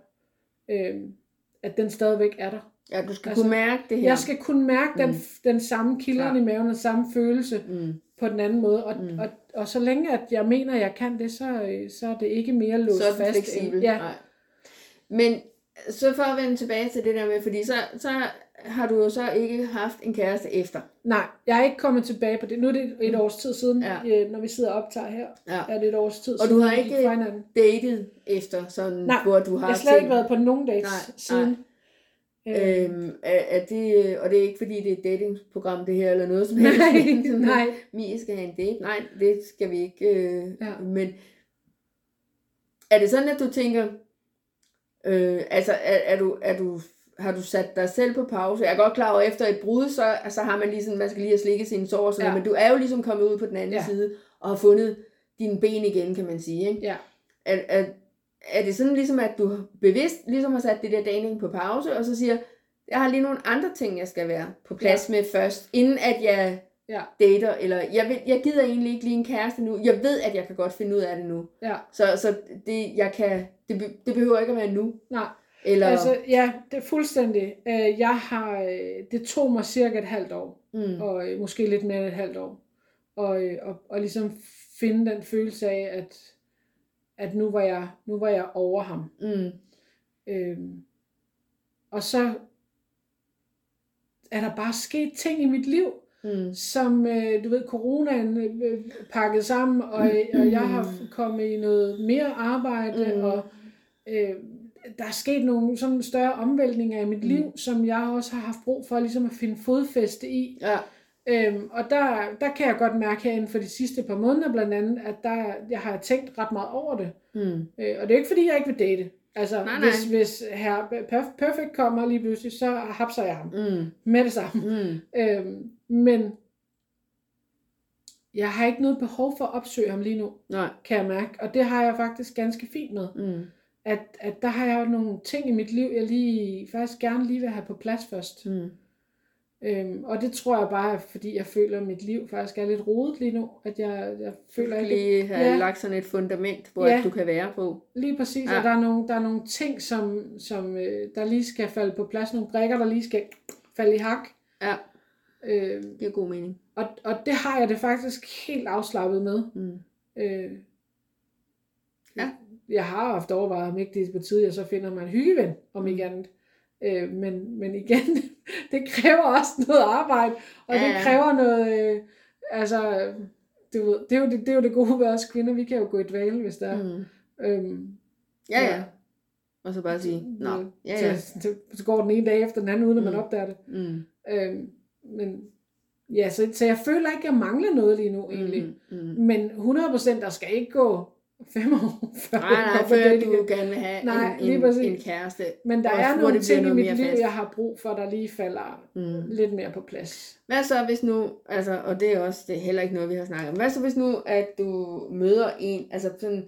øhm, at den stadigvæk er der. Ja, du skal altså, kunne mærke det her. Jeg skal kunne mærke den, Mm. den samme kilderen i maven, den samme følelse Mm. på den anden måde. Og, Mm. mm. og, og så længe at jeg mener, at jeg kan det, så, øh, så er det ikke mere låst så er den fast. fleksibel. End, ja, Nej. Men så for at vende tilbage til det der med, fordi så, så har du jo så ikke haft en kæreste efter. Nej, jeg er ikke kommet tilbage på det. Nu er det et års tid siden, Ja. ja. når vi sidder og optager her. Ja. Er det et års tid Og du har ikke-. Datet efter, sådan, Nej, hvor du har Jeg har slet ikke været på nogen dates Nej, siden. Øh, Øhm, er, er det, og det er ikke fordi, det er et datingprogram det her, eller noget som <laughs> helst. nej, Sådan, nej. Mie skal have en date. Nej, det skal vi ikke. Øh, Ja. Men er det sådan, at du tænker, Øh, altså, er, er, du, er du, har du sat dig selv på pause? Jeg er godt klar over, efter et brud, så altså, har man ligesom, man skal lige have slikket sine sår og sådan Ja. noget, men du er jo ligesom kommet ud på den anden Ja. side, og har fundet dine ben igen, kan man sige. Ikke? Ja. Er, er, er det sådan ligesom, at du bevidst ligesom har sat det der dating på pause, og så siger, jeg har lige nogle andre ting, jeg skal være på plads ja. med først, inden at jeg Ja. dater, eller jeg, vil, jeg gider egentlig ikke lige en kæreste nu. Jeg ved, at jeg kan godt finde ud af det nu. Ja. Så, så det, jeg kan, det, det behøver ikke at være nu. Nej, Eller, altså ja, det er fuldstændig. Øh, Jeg har, øh, det tog mig cirka et halvt år, mm, og øh, måske lidt mere end et halvt år, og, og, og ligesom finde den følelse af, at, at nu, var jeg, nu var jeg over ham. mm, Øhm, og så er der bare sket ting i mit liv, mm, som, øh, du ved, coronaen øh, pakket sammen, og, og jeg har kommet i noget mere arbejde, Mm. mm. og øh, der er sket nogle sådan større omvæltninger i mit liv, som jeg også har haft brug for ligesom at finde fodfæste i. ja, Øhm, og der, der kan jeg godt mærke her inden for de sidste par måneder blandt andet, at der, jeg har tænkt ret meget over det. mm, Øh, og det er ikke fordi, jeg ikke vil date. Altså, Nej, nej. hvis, hvis her Perf- Perfect kommer lige pludselig, så hapser jeg ham mm, med det samme. mm, Øhm, men jeg har ikke noget behov for at opsøge ham lige nu, nej, kan jeg mærke. Og det har jeg faktisk ganske fint med. mm, At, at der har jeg jo nogle ting i mit liv, jeg lige faktisk gerne lige vil have på plads først. mm, Øhm, og det tror jeg bare, er, fordi jeg føler, at mit liv faktisk er lidt rodet lige nu. At jeg, jeg føler Du ikke... lige have Ja. lagt sådan et fundament, hvor Ja. du kan være på. Lige præcis, Ja. og der er, nogle, der er nogle ting, som, som øh, der lige skal falde på plads. Nogle brikker, der lige skal falde i hak. Ja, Øh, det giver god mening. og, og det har jeg det faktisk helt afslappet med. Mm, Øh, Ja. Jeg har haft overvejet, om ikke det er på tide, jeg så finder mig en hyggeven, om ikke andet. Øh, men, men igen, <laughs> det kræver også noget arbejde, og Ja, det kræver noget, øh, altså, du ved, det, er jo det, det er jo det gode ved os kvinder, vi kan jo gå i dvale, hvis der er. mm. Øhm, Ja, ja. Og så bare sige, nå, ja, ja. Så, så, så går den ene dag efter den anden, uden at man Mm. opdager det. Mm, Øhm, men ja, så, så jeg føler ikke, at jeg mangler noget lige nu, egentlig. mm, mm. Men 100% der skal ikke gå fem år, <laughs> før Nej, nej, date du igen. gerne vil have Nej, en, lige en, præcis. en kæreste. Men der er nogle ting i mit mere liv, fast. jeg har brug for, der lige falder Mm. lidt mere på plads. Hvad så hvis nu, altså, og det er også det er heller ikke noget, vi har snakket om. Hvad så hvis nu, at du møder en, altså sådan,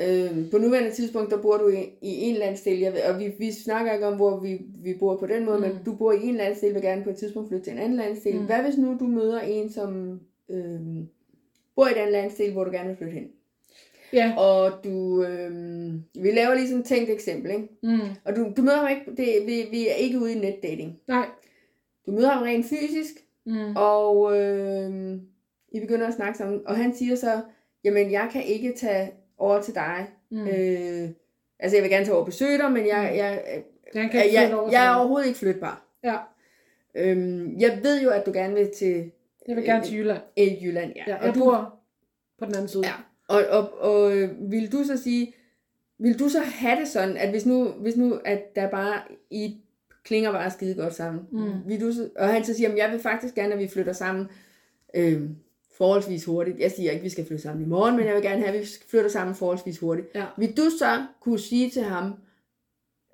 øh, på nuværende tidspunkt, der bor du i, i en landsdel, jeg ved, og vi, vi snakker ikke om, hvor vi, vi bor på den måde, mm. men du bor i en landsdel, vil gerne på et tidspunkt flytte til en anden landsdel. Mm. Hvad hvis nu du møder en, som øh, bor i den landsdel, hvor du gerne vil flytte hen? Ja. Og du, øh, vi laver lige sådan et tænkt eksempel, ikke? Mm. Og du, du møder ham ikke, det, vi, vi er ikke ude i netdating. Nej. Du møder ham rent fysisk, Mm. og øh, I begynder at snakke sammen, og han siger så, jamen jeg kan ikke tage over til dig. Mm. Mm. Øh, altså jeg vil gerne tage over og besøge dig, men jeg, jeg, jeg, Den kan jeg, jeg, over jeg er overhovedet ikke flytbar. Ja, Øhm, jeg ved jo, at du gerne vil til jeg vil gerne til Jylland. øh, Jylland. Ja. Ja, og jeg du, bor på den anden side. Ja. Og, og, og øh, vil du så sige, vil du så have det sådan, at hvis nu, hvis nu at der bare, I klinger bare skide godt sammen, Mm. vil du så, og han så siger, at jeg vil faktisk gerne, at vi flytter sammen øh, forholdsvis hurtigt. Jeg siger ikke, at vi skal flytte sammen i morgen, men jeg vil gerne have, at vi flytter sammen forholdsvis hurtigt. Ja. Vil du så kunne sige til ham,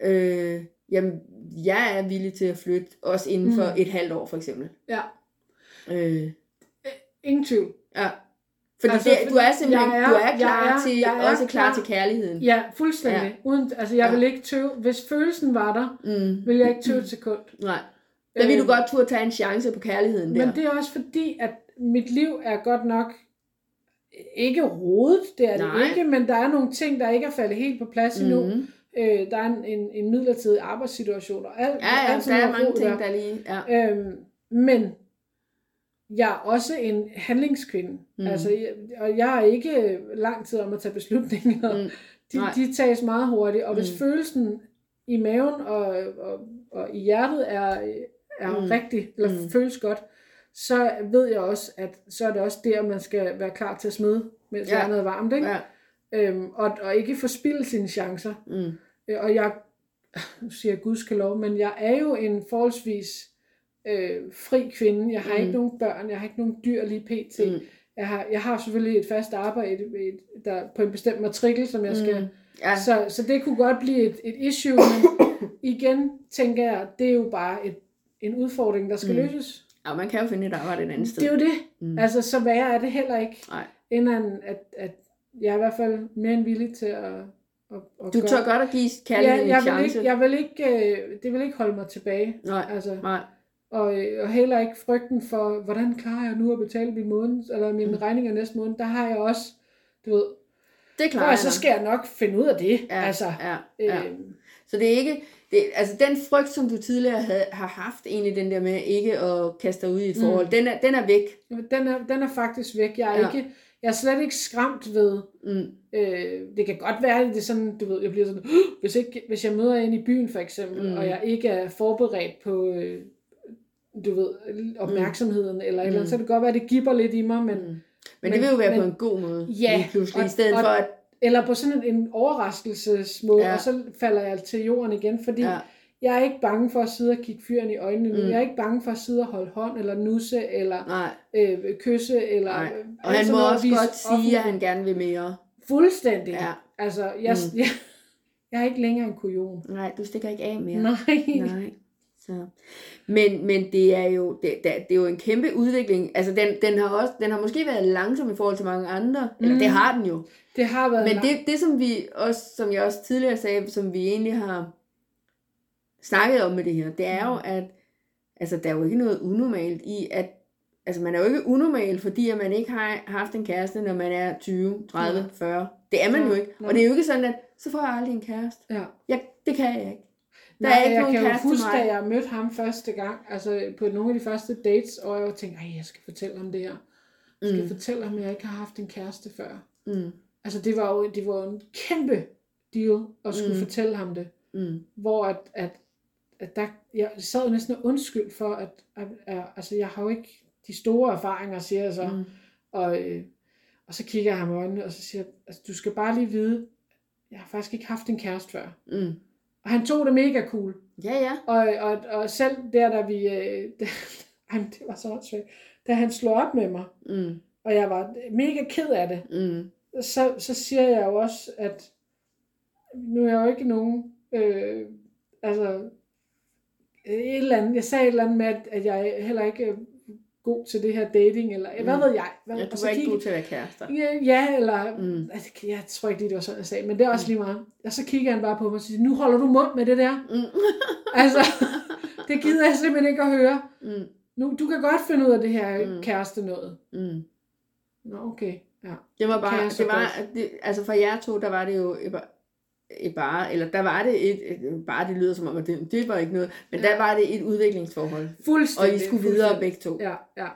øh, jamen, jeg er villig til at flytte, også inden for Mm. et halvt år, for eksempel. ja. Øh, Ingen tvivl. ja. Fordi Altså, det, du er simpelthen jeg er- du er klar jeg er- til, jeg er også klar klar. til kærligheden. Ja, fuldstændig. Ja. Uden, altså, jeg Ja. vil ikke tøve. Hvis følelsen var der, Mm. vil jeg ikke tøve et sekund. Nej. Der vil du Øh, godt turde tage en chance på kærligheden der. Men det er også fordi, at mit liv er godt nok ikke rodet, det er Nej. det ikke, men der er nogle ting, der ikke er faldet helt på plads endnu. Mm. Øh, der er en, en, en midlertidig arbejdssituation og alt. Ja, ja, alt der sådan er mange ting, der. der lige... Ja. Øhm, men jeg er også en handlingskvinde. Mm. Altså, jeg, og jeg er ikke lang tid om at tage beslutninger. Mm. De, Nej. de tages meget hurtigt, og hvis Mm. følelsen i maven og, og, og i hjertet er, er Mm. rigtig, eller Mm. føles godt, så ved jeg også, at så er det også der, man skal være klar til at smide, mens Ja. hjernet er varmt. Ikke? Ja. Øhm, og, og ikke forspilde sine chancer. Mm. Øh, Og jeg, nu siger jeg gudskelov, men jeg er jo en forholdsvis øh, fri kvinde. Jeg har Mm. ikke nogen børn, jeg har ikke nogen dyr lige pt. Mm. Jeg har, jeg har selvfølgelig et fast arbejde et, der, på en bestemt matrikel, som jeg skal... Mm. Ja. Så, så det kunne godt blive et, et issue, men <coughs> igen tænker jeg, det er jo bare et, en udfordring, der skal mm. løses. ja, man kan jo finde et arbejde et andet sted. Det er jo det. Mm. Altså, så værre er det heller ikke, Nej. end at, at jeg er i hvert fald mere end villig til at, at, at Du tør godt at give kærligheden ja, en jeg vil chance. ikke, jeg vil ikke, øh, det vil ikke holde mig tilbage. Nej, Altså, nej. Og, øh, og heller ikke frygten for, hvordan klarer jeg nu at betale min måned, eller mine mm. regninger næste måned. Der har jeg også, du ved, Det klarer og så skal jeg nok finde ud af det. Ja, altså, ja, ja. Øh, Så det er ikke, det, altså den frygt, som du tidligere havde, har haft, egentlig den der med ikke at kaste dig ud i et forhold, mm. den, er, den er væk. den, er, den er faktisk væk. Jeg er, Ja. ikke, jeg er slet ikke skræmt ved, Mm. øh, det kan godt være, at det er sådan, du ved, jeg bliver sådan, <gasps> hvis, ikke, hvis jeg møder en i byen for eksempel, Mm. mm. og jeg ikke er forberedt på, øh, du ved, opmærksomheden, eller et eller andet, så kan det godt være, at det giver lidt i mig, men, Mm. Men, det vil jo være men- på en god måde, Ja, lige pludselig, og- i stedet og- for at, eller på sådan en, overraskelsesmåde, Ja. og så falder jeg til jorden igen, fordi ja, jeg er ikke bange for at sidde og kigge fyren i øjnene nu. Mm. Jeg er ikke bange for at sidde og holde hånd, eller nusse, eller nej, øh, kysse, eller... nej. Og han må også godt sige, at han gerne vil mere. Fuldstændig. Ja. Altså, jeg, Mm. mm. <laughs> jeg, jeg er ikke længere en kujon. Nej, du stikker ikke af mere. Nej. Nej. Så. Men, men det er jo det, det, er jo en kæmpe udvikling. Altså den, den har også den har måske været langsom i forhold til mange andre. Mm. Eller Mm. det har den jo. Det har været Men det, det som vi også, som jeg også tidligere sagde, som vi egentlig har snakket om med det her, det er jo, at altså, der er jo ikke noget unormalt i, at altså, man er jo ikke unormal, fordi at man ikke har haft en kæreste, når man er 20, 30, Nej. 40. Det er man jo Nej, ikke. Og det er jo ikke sådan, at så får jeg aldrig en kæreste. Ja. Ja, det kan jeg ikke. Der Nej, er ikke jeg nogen kan jo huske, da jeg mødte ham første gang, altså på nogle af de første dates, og jeg tænkte, ej, jeg skal fortælle ham det her. Jeg skal Mm. fortælle ham, at jeg ikke har haft en kæreste før. Mm, Altså det var jo det var jo en kæmpe deal at skulle Mm. fortælle ham det. mm, Hvor at, at, at der, jeg sad jo næsten undskyld for, at, at, at altså jeg har jo ikke de store erfaringer, siger jeg så. mm, Og, øh, og så kigger jeg ham i øjnene, og så siger jeg, altså, du skal bare lige vide, jeg har faktisk ikke haft en kæreste før. mm. Og han tog det mega cool. Ja, ja. Og, og, og selv der, da vi... Øh, <laughs> ej, men det var så åndssvagt. Da han slog op med mig, Mm, og jeg var mega ked af det, mm, så, så siger jeg jo også, at nu er jeg jo ikke nogen... Øh, altså, et eller andet, jeg sagde et eller andet med, at, jeg er heller ikke er god til det her dating, eller hvad Mm. ved jeg. Hvad, ja, du så var ikke kigge- god til at være kærester. Ja, ja eller... Mm. Mm. Altså, jeg tror ikke lige, det var sådan, jeg sagde, men det er også lige meget. Og så kigger han bare på mig og siger, nu holder du mund med det der. Mm. <laughs> Altså, det gider jeg simpelthen ikke at høre. Mm, Nu, du kan godt finde ud af det her Mm. mm. kæreste noget. mm. Nå, okay. Ja. Det var bare, det var, godt. det, altså for jer to, der var det jo bare, eller der var det et, et, bare det lyder som om, at det, det var ikke noget, men ja. der var det et udviklingsforhold, og Fuldstændig. I skulle videre begge to. Ja, ja.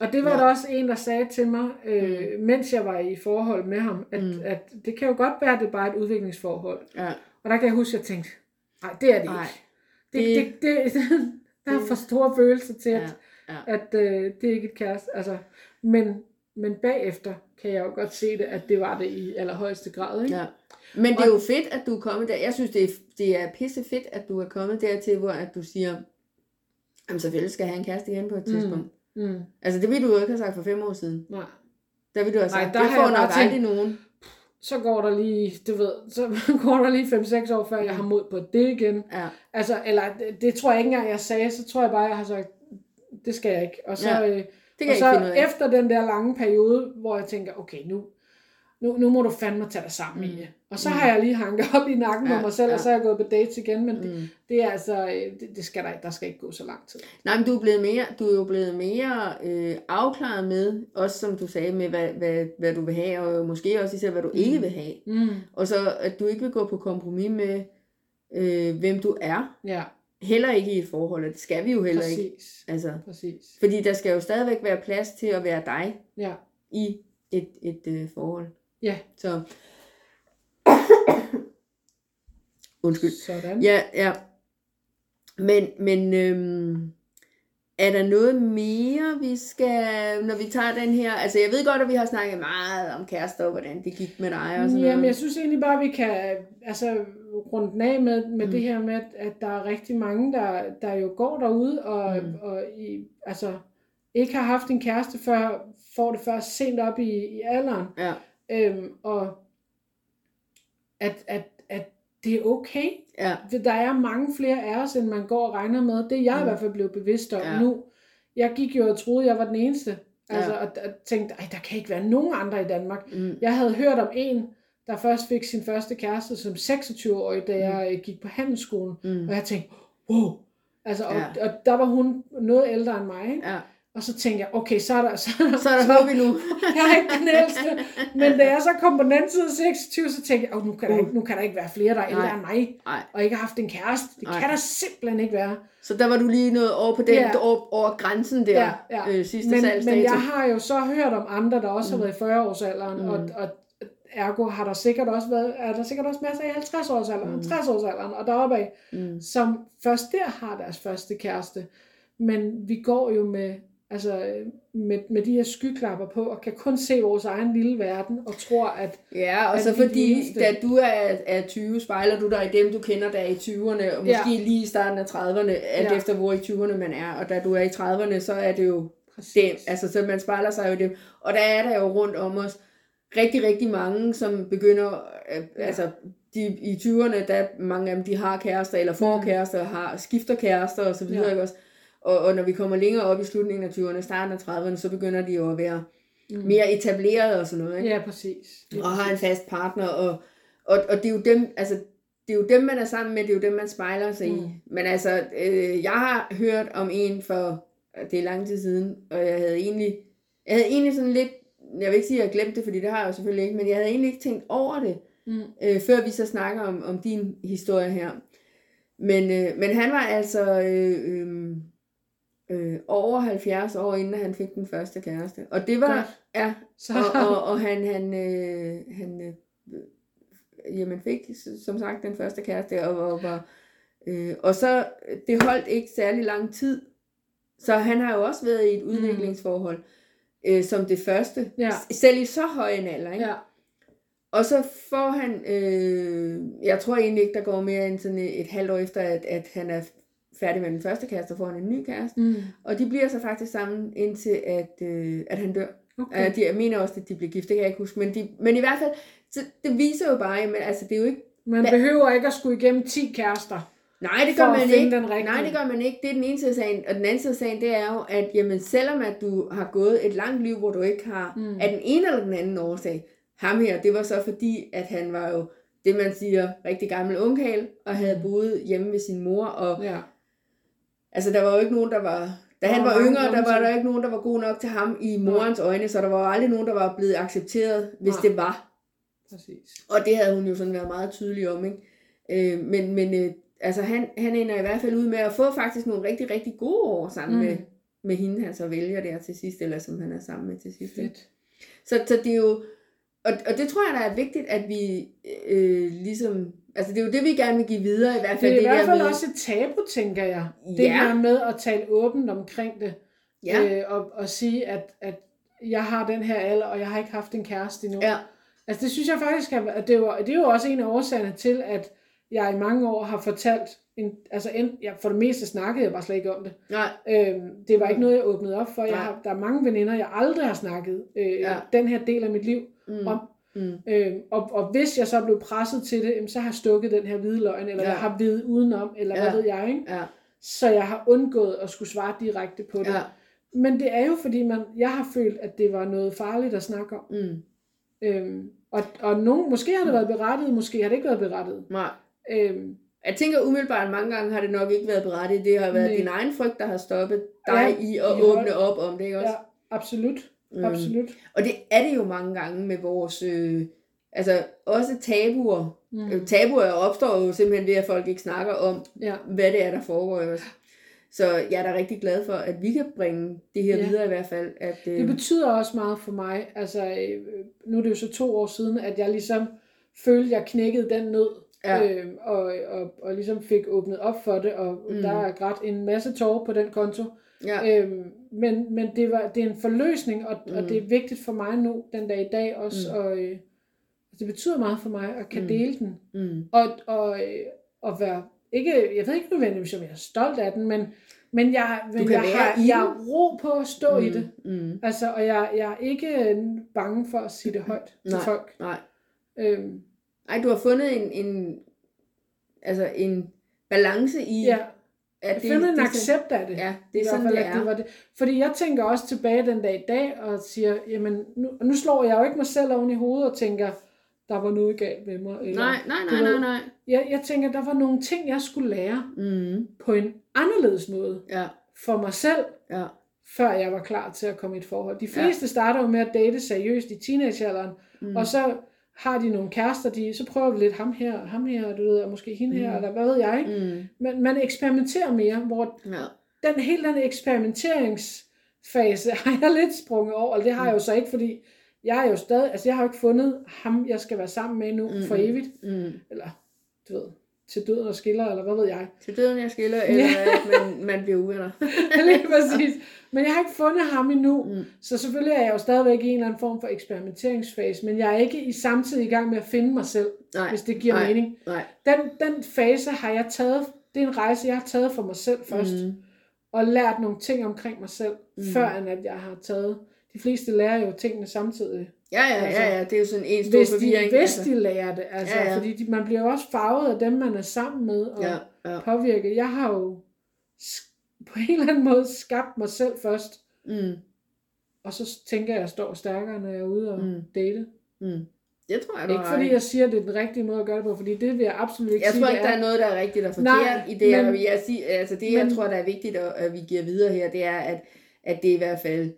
Og det var Ja. der også en, der sagde til mig, øh, mens jeg var i forhold med ham, at, Mm. mm. at det kan jo godt være, at det er bare et udviklingsforhold. Ja. Og der kan jeg huske, at jeg tænkte, nej, det er det Nej. ikke. Det, det, det, <laughs> der er for store følelser til, at, Ja, ja. at øh, det er ikke et kæreste. Altså, men, men bagefter kan jeg jo godt se det, at det var det i allerhøjeste grad. Ikke? Ja. Men det er jo fedt, at du er kommet der. Jeg synes, det er, det er pisse fedt, at du er kommet dertil, hvor at du siger, jamen selvfølgelig skal jeg have en kæreste igen på et Mm. tidspunkt. Mm, Altså det ville du jo ikke have sagt for fem år siden. nej. Der ville du have Nej, sagt, der jeg har får nok aldrig nogen. Så går der lige, du ved, så <laughs> går der lige 5-6 år, før jeg har mod på det igen. Ja. Altså, eller det, det tror jeg ikke engang, jeg sagde. Så tror jeg bare, jeg har sagt, det skal jeg ikke. Og så, Ja, ja, Det kan og jeg så ikke ud af. efter den der lange periode, hvor jeg tænker, okay, nu, nu, nu må du fandme tage dig sammen Mm. i det. Og så Mm. har jeg lige hanket op i nakken Ja, på mig selv, ja. og så er jeg gået på dates igen. Men det, Mm. det er altså, øh, det, det skal der, ikke- der skal ikke gå så lang tid. Nej, men du er, blevet mere, du er jo blevet mere øh, afklaret med, også som du sagde, med hvad, hvad, hvad du vil have, og måske også især, hvad du mm. ikke vil have. Mm. Og så, at du ikke vil gå på kompromis med, øh, hvem du er. Ja, Heller ikke i et forhold, og det skal vi jo heller ikke. præcis. Altså, Præcis. fordi der skal jo stadigvæk være plads til at være dig Ja, i et, et øh, forhold. ja. Så... <coughs> Undskyld. Sådan. Ja, ja. Men, men øhm, er der noget mere, vi skal, når vi tager den her? Altså, jeg ved godt, at vi har snakket meget om kærester, og hvordan det gik med dig og sådan Jamen, noget. jeg synes egentlig bare, vi kan altså, runde den af med, med Mm. det her med, at- at der er rigtig mange, der, der jo går derude, og, Mm. og i, altså, ikke har haft en kæreste før, får det først sent op i, i alderen. Ja. Øhm, og at, at, at det er okay. Ja. Der er mange flere af os, end man går og regner med. Det er jeg mm. i hvert fald blevet bevidst om ja. nu. Jeg gik jo og troede, jeg var den eneste. Altså, Ja. og, og tænkte, ej, der kan ikke være nogen andre i Danmark. Mm. Jeg havde hørt om en, der først fik sin første kæreste som 26-årig, da jeg øh, gik på handelsskolen. Mm. Og jeg tænkte, wow. Altså, og, Ja. og der var hun noget ældre end mig. Ikke? Ja. Og så tænkte jeg, okay, så er der... <laughs> Så, er der- Så er der håb endnu. <laughs> jeg er ikke den ældste. Men da jeg så kom på den anden side af 26, så tænkte jeg, oh, nu, kan der Uh. ikke, nu kan der ikke være flere, der er ældre end mig, Nej. og ikke har haft en kæreste. Det Nej. kan der simpelthen ikke være. Så der var du lige noget over på den, Ja. over, over grænsen der, Ja, ja. Øh, sidste Men, salgsdato. men jeg har jo så hørt om andre, der også har Mm. været i 40-årsalderen, Mm. og, og ergo har der sikkert også været, er der sikkert også masser i 50-årsalderen, Mm. mm. 60-årsalderen og deroppe af, Mm. som først der har deres første kæreste. Men vi går jo med, altså, med, med de her skyklapper på, og kan kun se vores egen lille verden, og tror, at Ja, og at så fordi, eneste. da du er, er 20, spejler du dig i dem, du kender, der er i 20'erne, og måske Ja. lige i starten af 30'erne, alt Ja. efter hvor i 20'erne man er, og da du er i 30'erne, så er det jo præcis, dem, altså så man spejler sig jo i dem, og der er der jo rundt om os rigtig, rigtig mange, som begynder, øh, Ja. altså de i 20'erne, der mange af dem, de har kærester, eller får kærester, har, skifter kærester, og så videre, Ja. ikke også? Og, og når vi kommer længere op i slutningen af 20'erne, starten af 30'erne, så begynder de jo at være Mm. mere etableret og sådan noget, ikke? Ja, præcis. Lige og har en fast partner, og, og, og det er jo dem, altså, det er jo dem, man er sammen med, det er jo dem, man spejler sig mm. i. Men altså, øh, jeg har hørt om en for, det er lang tid siden, og jeg havde egentlig, jeg havde egentlig sådan lidt, jeg vil ikke sige, at jeg glemte det, fordi det har jeg jo selvfølgelig ikke, men jeg havde egentlig ikke tænkt over det, Mm. øh, før vi så snakker om, om din historie her. Men, øh, men han var altså øh, øh, øh, over 70 år, inden han fik den første kæreste. Og det var, Godt. ja, Så, og, og, og han, han, øh, han øh, jamen fik som sagt den første kæreste, og, og, var, øh, og så, det holdt ikke særlig lang tid, så han har jo også været i et udviklingsforhold, øh, som det første, Ja. selv i så høj en alder, ikke? ja. Og så får han, øh, jeg tror egentlig ikke, der går mere end sådan et, et halvt år efter, at, at han er færdig med den første kæreste, så får han en ny kæreste. Mm. Og de bliver så faktisk sammen indtil, at, øh, at han dør. Okay. Okay. de, jeg mener også, at de blev gift, det kan jeg ikke huske. Men, de, men i hvert fald, så det viser jo bare, men altså det er jo ikke, Man behøver ikke at skulle igennem 10 kærester. Nej det gør man ikke. Nej, det gør man ikke. Det er den ene side af sagen. Og den anden side af sagen, det er jo, at jamen, selvom at du har gået et langt liv, hvor du ikke har, Mm. mm. af den ene eller den anden årsag, ham her, det var så fordi, at han var jo, det man siger, rigtig gammel ungkæl, og havde boet hjemme ved sin mor, og Ja. Altså, der var jo ikke nogen, der var... Da han var yngre, der var der ikke nogen, der var god nok til ham i morens øjne, så der var aldrig nogen, der var blevet accepteret, hvis Nej. det var. Præcis. Og det havde hun jo sådan været meget tydelig om, ikke? Øh, men men øh, altså, han, han ender i hvert fald ud med at få faktisk nogle rigtig, rigtig gode år sammen Mm. med, med hende, han så vælger der til sidst, eller som han er sammen med til sidst. Fedt. Så, så det er jo... Og, og det tror jeg, der er vigtigt, at vi øh, ligesom... Altså, det er jo det, vi gerne vil give videre, i hvert Det fald er i det hvert der fald med... også et tabu, tænker jeg. Det Ja. her med at tale åbent omkring det. Ja, Øh, og, og sige, at, at jeg har den her alder, og jeg har ikke haft en kæreste endnu. ja, Altså det synes jeg faktisk, er, at det, var, det er jo også en af årsagerne til, at jeg i mange år har fortalt, en, altså en, ja, for det meste snakkede jeg bare slet ikke om det. nej, Øhm, det var ikke noget, jeg åbnede op for. Jeg Nej. har, der er mange veninder, jeg aldrig har snakket øh, Ja. den her del af mit liv mm, om. mm, Øhm, og, og hvis jeg så blev presset til det, så har jeg stukket den her hvide løgn, eller Ja. jeg har videt udenom, eller ja. Ja. hvad ved jeg. Ikke? ja, Så jeg har undgået at skulle svare direkte på det. ja, Men det er jo fordi, man, jeg har følt, at det var noget farligt at snakke om. mm, Øhm, og, og nogen, måske har det været berettiget, måske har det ikke været berettiget. nej. Øhm, Jeg tænker umiddelbart, at mange gange har det nok ikke været berettiget. Det har været Nej. din egen frygt, der har stoppet dig Ja, i at i åbne hold- op om det, ikke også? ja, absolut. Øhm, Absolut. Og det er det jo mange gange med vores... Øh, altså også tabuer. Mm. Mm. Tabuer opstår jo simpelthen ved, at folk ikke snakker om, Ja. hvad det er, der foregår. Ikke også? Så jeg er da rigtig glad for, at vi kan bringe det her Ja. videre i hvert fald. At, øh, Det betyder også meget for mig. Altså, øh, nu er det jo så to år siden, at jeg ligesom følte, at jeg knækkede den nød. Ja. Øh, og, og, og ligesom fik åbnet op for det, og mm. Der er grædt en masse tårer på den konto. ja, Øhm, men men det, var, det er en forløsning, og, mm. og det er vigtigt for mig nu, den dag i dag også. Mm. Og, øh, det betyder meget for mig at kan Mm. dele den. mm, Og, og, øh, og være ikke, jeg ved ikke nødvendigvis, om jeg er stolt af den, men, men jeg, men jeg, har, jeg har ro på at stå mm. i det. Mm. Altså, og jeg, jeg er ikke bange for at sige det højt til folk. Nej. Øhm, Ej, du har fundet en, en, altså en balance i, ja, at jeg finder en det, accept af det. Ja, det er sådan, fald, det er. det var det. Fordi jeg tænker også tilbage den dag i dag, og siger, jamen, nu, nu slår jeg jo ikke mig selv oven i hovedet og tænker, der var noget galt med mig. Eller, Nej, nej, nej, nej, nej. Jeg, jeg tænker, der var nogle ting, jeg skulle lære Mm. på en anderledes måde Ja, for mig selv, ja. før jeg var klar til at komme i et forhold. De fleste ja. starter jo med at date seriøst i teenagealderen, mm. og så har de nogle kærester, de, så prøver vi lidt ham her, og ham her, du ved, og måske hende her, eller hvad ved jeg. Mm. Men man eksperimenterer mere, hvor Ja. den hele den eksperimenteringsfase <laughs> har jeg lidt sprunget over, og det har jeg jo så ikke, fordi jeg er jo stadig, altså jeg har jo ikke fundet ham, jeg skal være sammen med nu for evigt, Mm. eller du ved, til døden og skiller, eller hvad ved jeg. Til døden jeg skiller, eller at man, man bliver uvenner. <laughs> Lige præcis. Men jeg har ikke fundet ham endnu, mm. så selvfølgelig er jeg jo stadigvæk i en eller anden form for eksperimenteringsfase, men jeg er ikke i samtidig i gang med at finde mig selv, Nej, hvis det giver nej, mening. Nej. Den, den fase har jeg taget, det er en rejse, jeg har taget for mig selv først, mm. og lært nogle ting omkring mig selv, mm. før end at jeg har taget. De fleste lærer jo tingene samtidig. Ja, ja, Altså, ja, ja, det er jo sådan en stor Hvis de, forvirring. hvis altså. de lærer det, altså, Ja, ja, fordi de, man bliver jo også farvet af dem, man er sammen med, og Ja, ja. påvirket. Jeg har jo på en eller anden måde skabt mig selv først, Mm, og så tænker jeg, at jeg står stærkere, når jeg er ude og Mm. date. mm. Det tror jeg, du Ikke har fordi jeg siger, at det er den rigtige måde at gøre det på, fordi det vil jeg absolut ikke Jeg sige, tror det ikke, der er noget, der er rigtigt og forkert Nej, i det. men- jeg siger, altså det, jeg men- tror, der er vigtigt, at, at vi giver videre her, det er, at, at det er i hvert fald,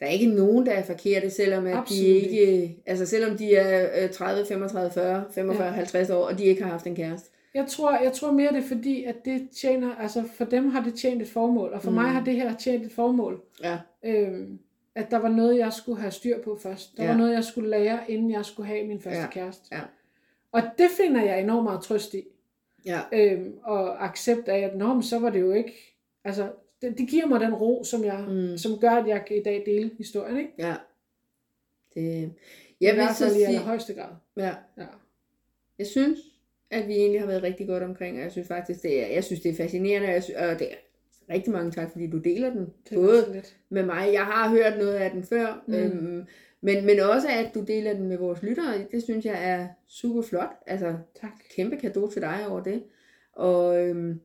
der er ikke nogen, der er forkerte, selvom at de ikke, altså selvom de er øh, 30, 35, 40, 45, Ja. 50 år, og de ikke har haft en kæreste. Jeg tror, jeg tror mere, det er fordi, at det tjener, altså for dem har det tjent et formål, og for mm. mig har det her tjent et formål. Ja, Øhm, at der var noget, jeg skulle have styr på først. Der Ja. var noget, jeg skulle lære, inden jeg skulle have min første Ja. kæreste. ja, Og det finder jeg enormt meget trøst i. ja, Øhm, og accept af, at Nå, men så var det jo ikke... Altså, det, det giver mig den ro, som, jeg, Mm. som gør, at jeg i dag dele historien. Ikke? ja. Det, Jeg I vil hvert så fald i allerhøjeste grad. ja, Ja. Jeg synes, at vi egentlig har været rigtig godt omkring, og jeg synes faktisk, det er, jeg synes, det er fascinerende, og, jeg synes, og det er rigtig mange tak, fordi du deler den. Det Både med mig, jeg har hørt noget af den før, mm. Øhm, men, men også at du deler den med vores lyttere, det synes jeg er super flot. Altså, Tak. kæmpe kado til dig over det. Og, øhm,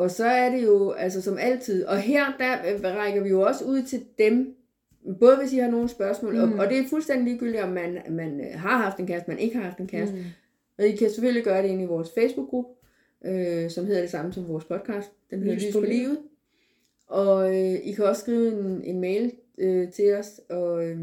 og så er det jo, altså som altid, og her der øh, rækker vi jo også ud til dem, både hvis I har nogle spørgsmål, mm. Og, og det er fuldstændig ligegyldigt, om man, man øh, har haft en kæreste, man ikke har haft en kæreste. Mm. Og I kan selvfølgelig gøre det inde i vores Facebook-gruppe, øh, som hedder det samme som vores podcast. Den hedder Lys på livet. Og øh, I kan også skrive en, en mail øh, til os. Og, øh,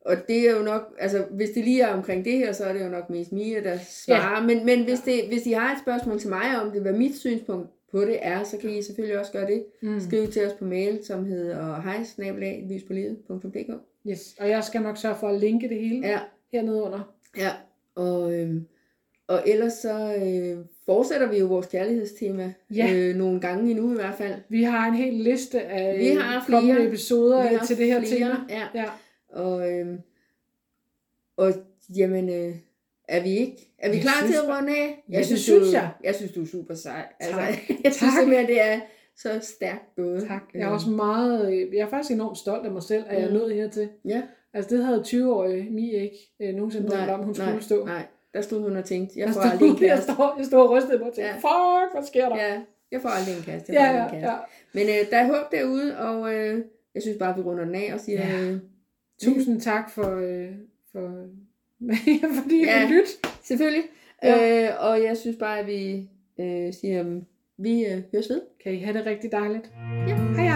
og det er jo nok, altså hvis det lige er omkring det her, så er det jo nok mest Mia, der svarer. Ja. Men, men hvis, det, hvis I har et spørgsmål til mig om det, hvad mit synspunkt på det er, så kan I selvfølgelig også gøre det. Mm. Skriv til os på mail, som hedder hejsnabelag.lyspolivet.dk Yes. Og jeg skal nok sørge for at linke det hele Ja, hernede under. Ja, og, øhm, og ellers så øh, fortsætter vi jo vores kærlighedstema Ja. øh, nogle gange endnu i hvert fald. Vi har en hel liste af Vi har flere. episoder Vi har til det her flere, tema. Ja, Ja. og, øhm, og jamen, øh, er vi ikke? Er vi Jeg klar synes til at runde af? Ja, det synes du, jeg. Jeg synes, du er super sej. Altså, Tak. <laughs> jeg synes Tak. simpelthen, det er så stærkt gået. Tak. Jeg er Øhm, også meget, øh, jeg er faktisk enormt stolt af mig selv, at jeg nået hertil. Ja, Altså det havde 20-årige Mie ikke øh, nogensinde drømt om, hun skulle nej, stå. nej. Der stod hun og tænkte, jeg Jeg får stod, aldrig en jeg, kæreste. stod, jeg stod og rystede mig og tænkte, Ja. fuck, hvad sker der? Ja, jeg får aldrig en kæreste. Jeg ja, ja, en kæreste. ja. Men øh, der er håb derude, og øh, jeg synes bare, vi runder den af og siger, Ja. øh, Tusind tak for, øh, for <laughs> fordi Ja. ja. I lytte. selvfølgelig. Ja. Øh, og jeg synes bare, at vi øh, siger, vi øh, høres ved. Kan I have det rigtig dejligt. Ja. Hej.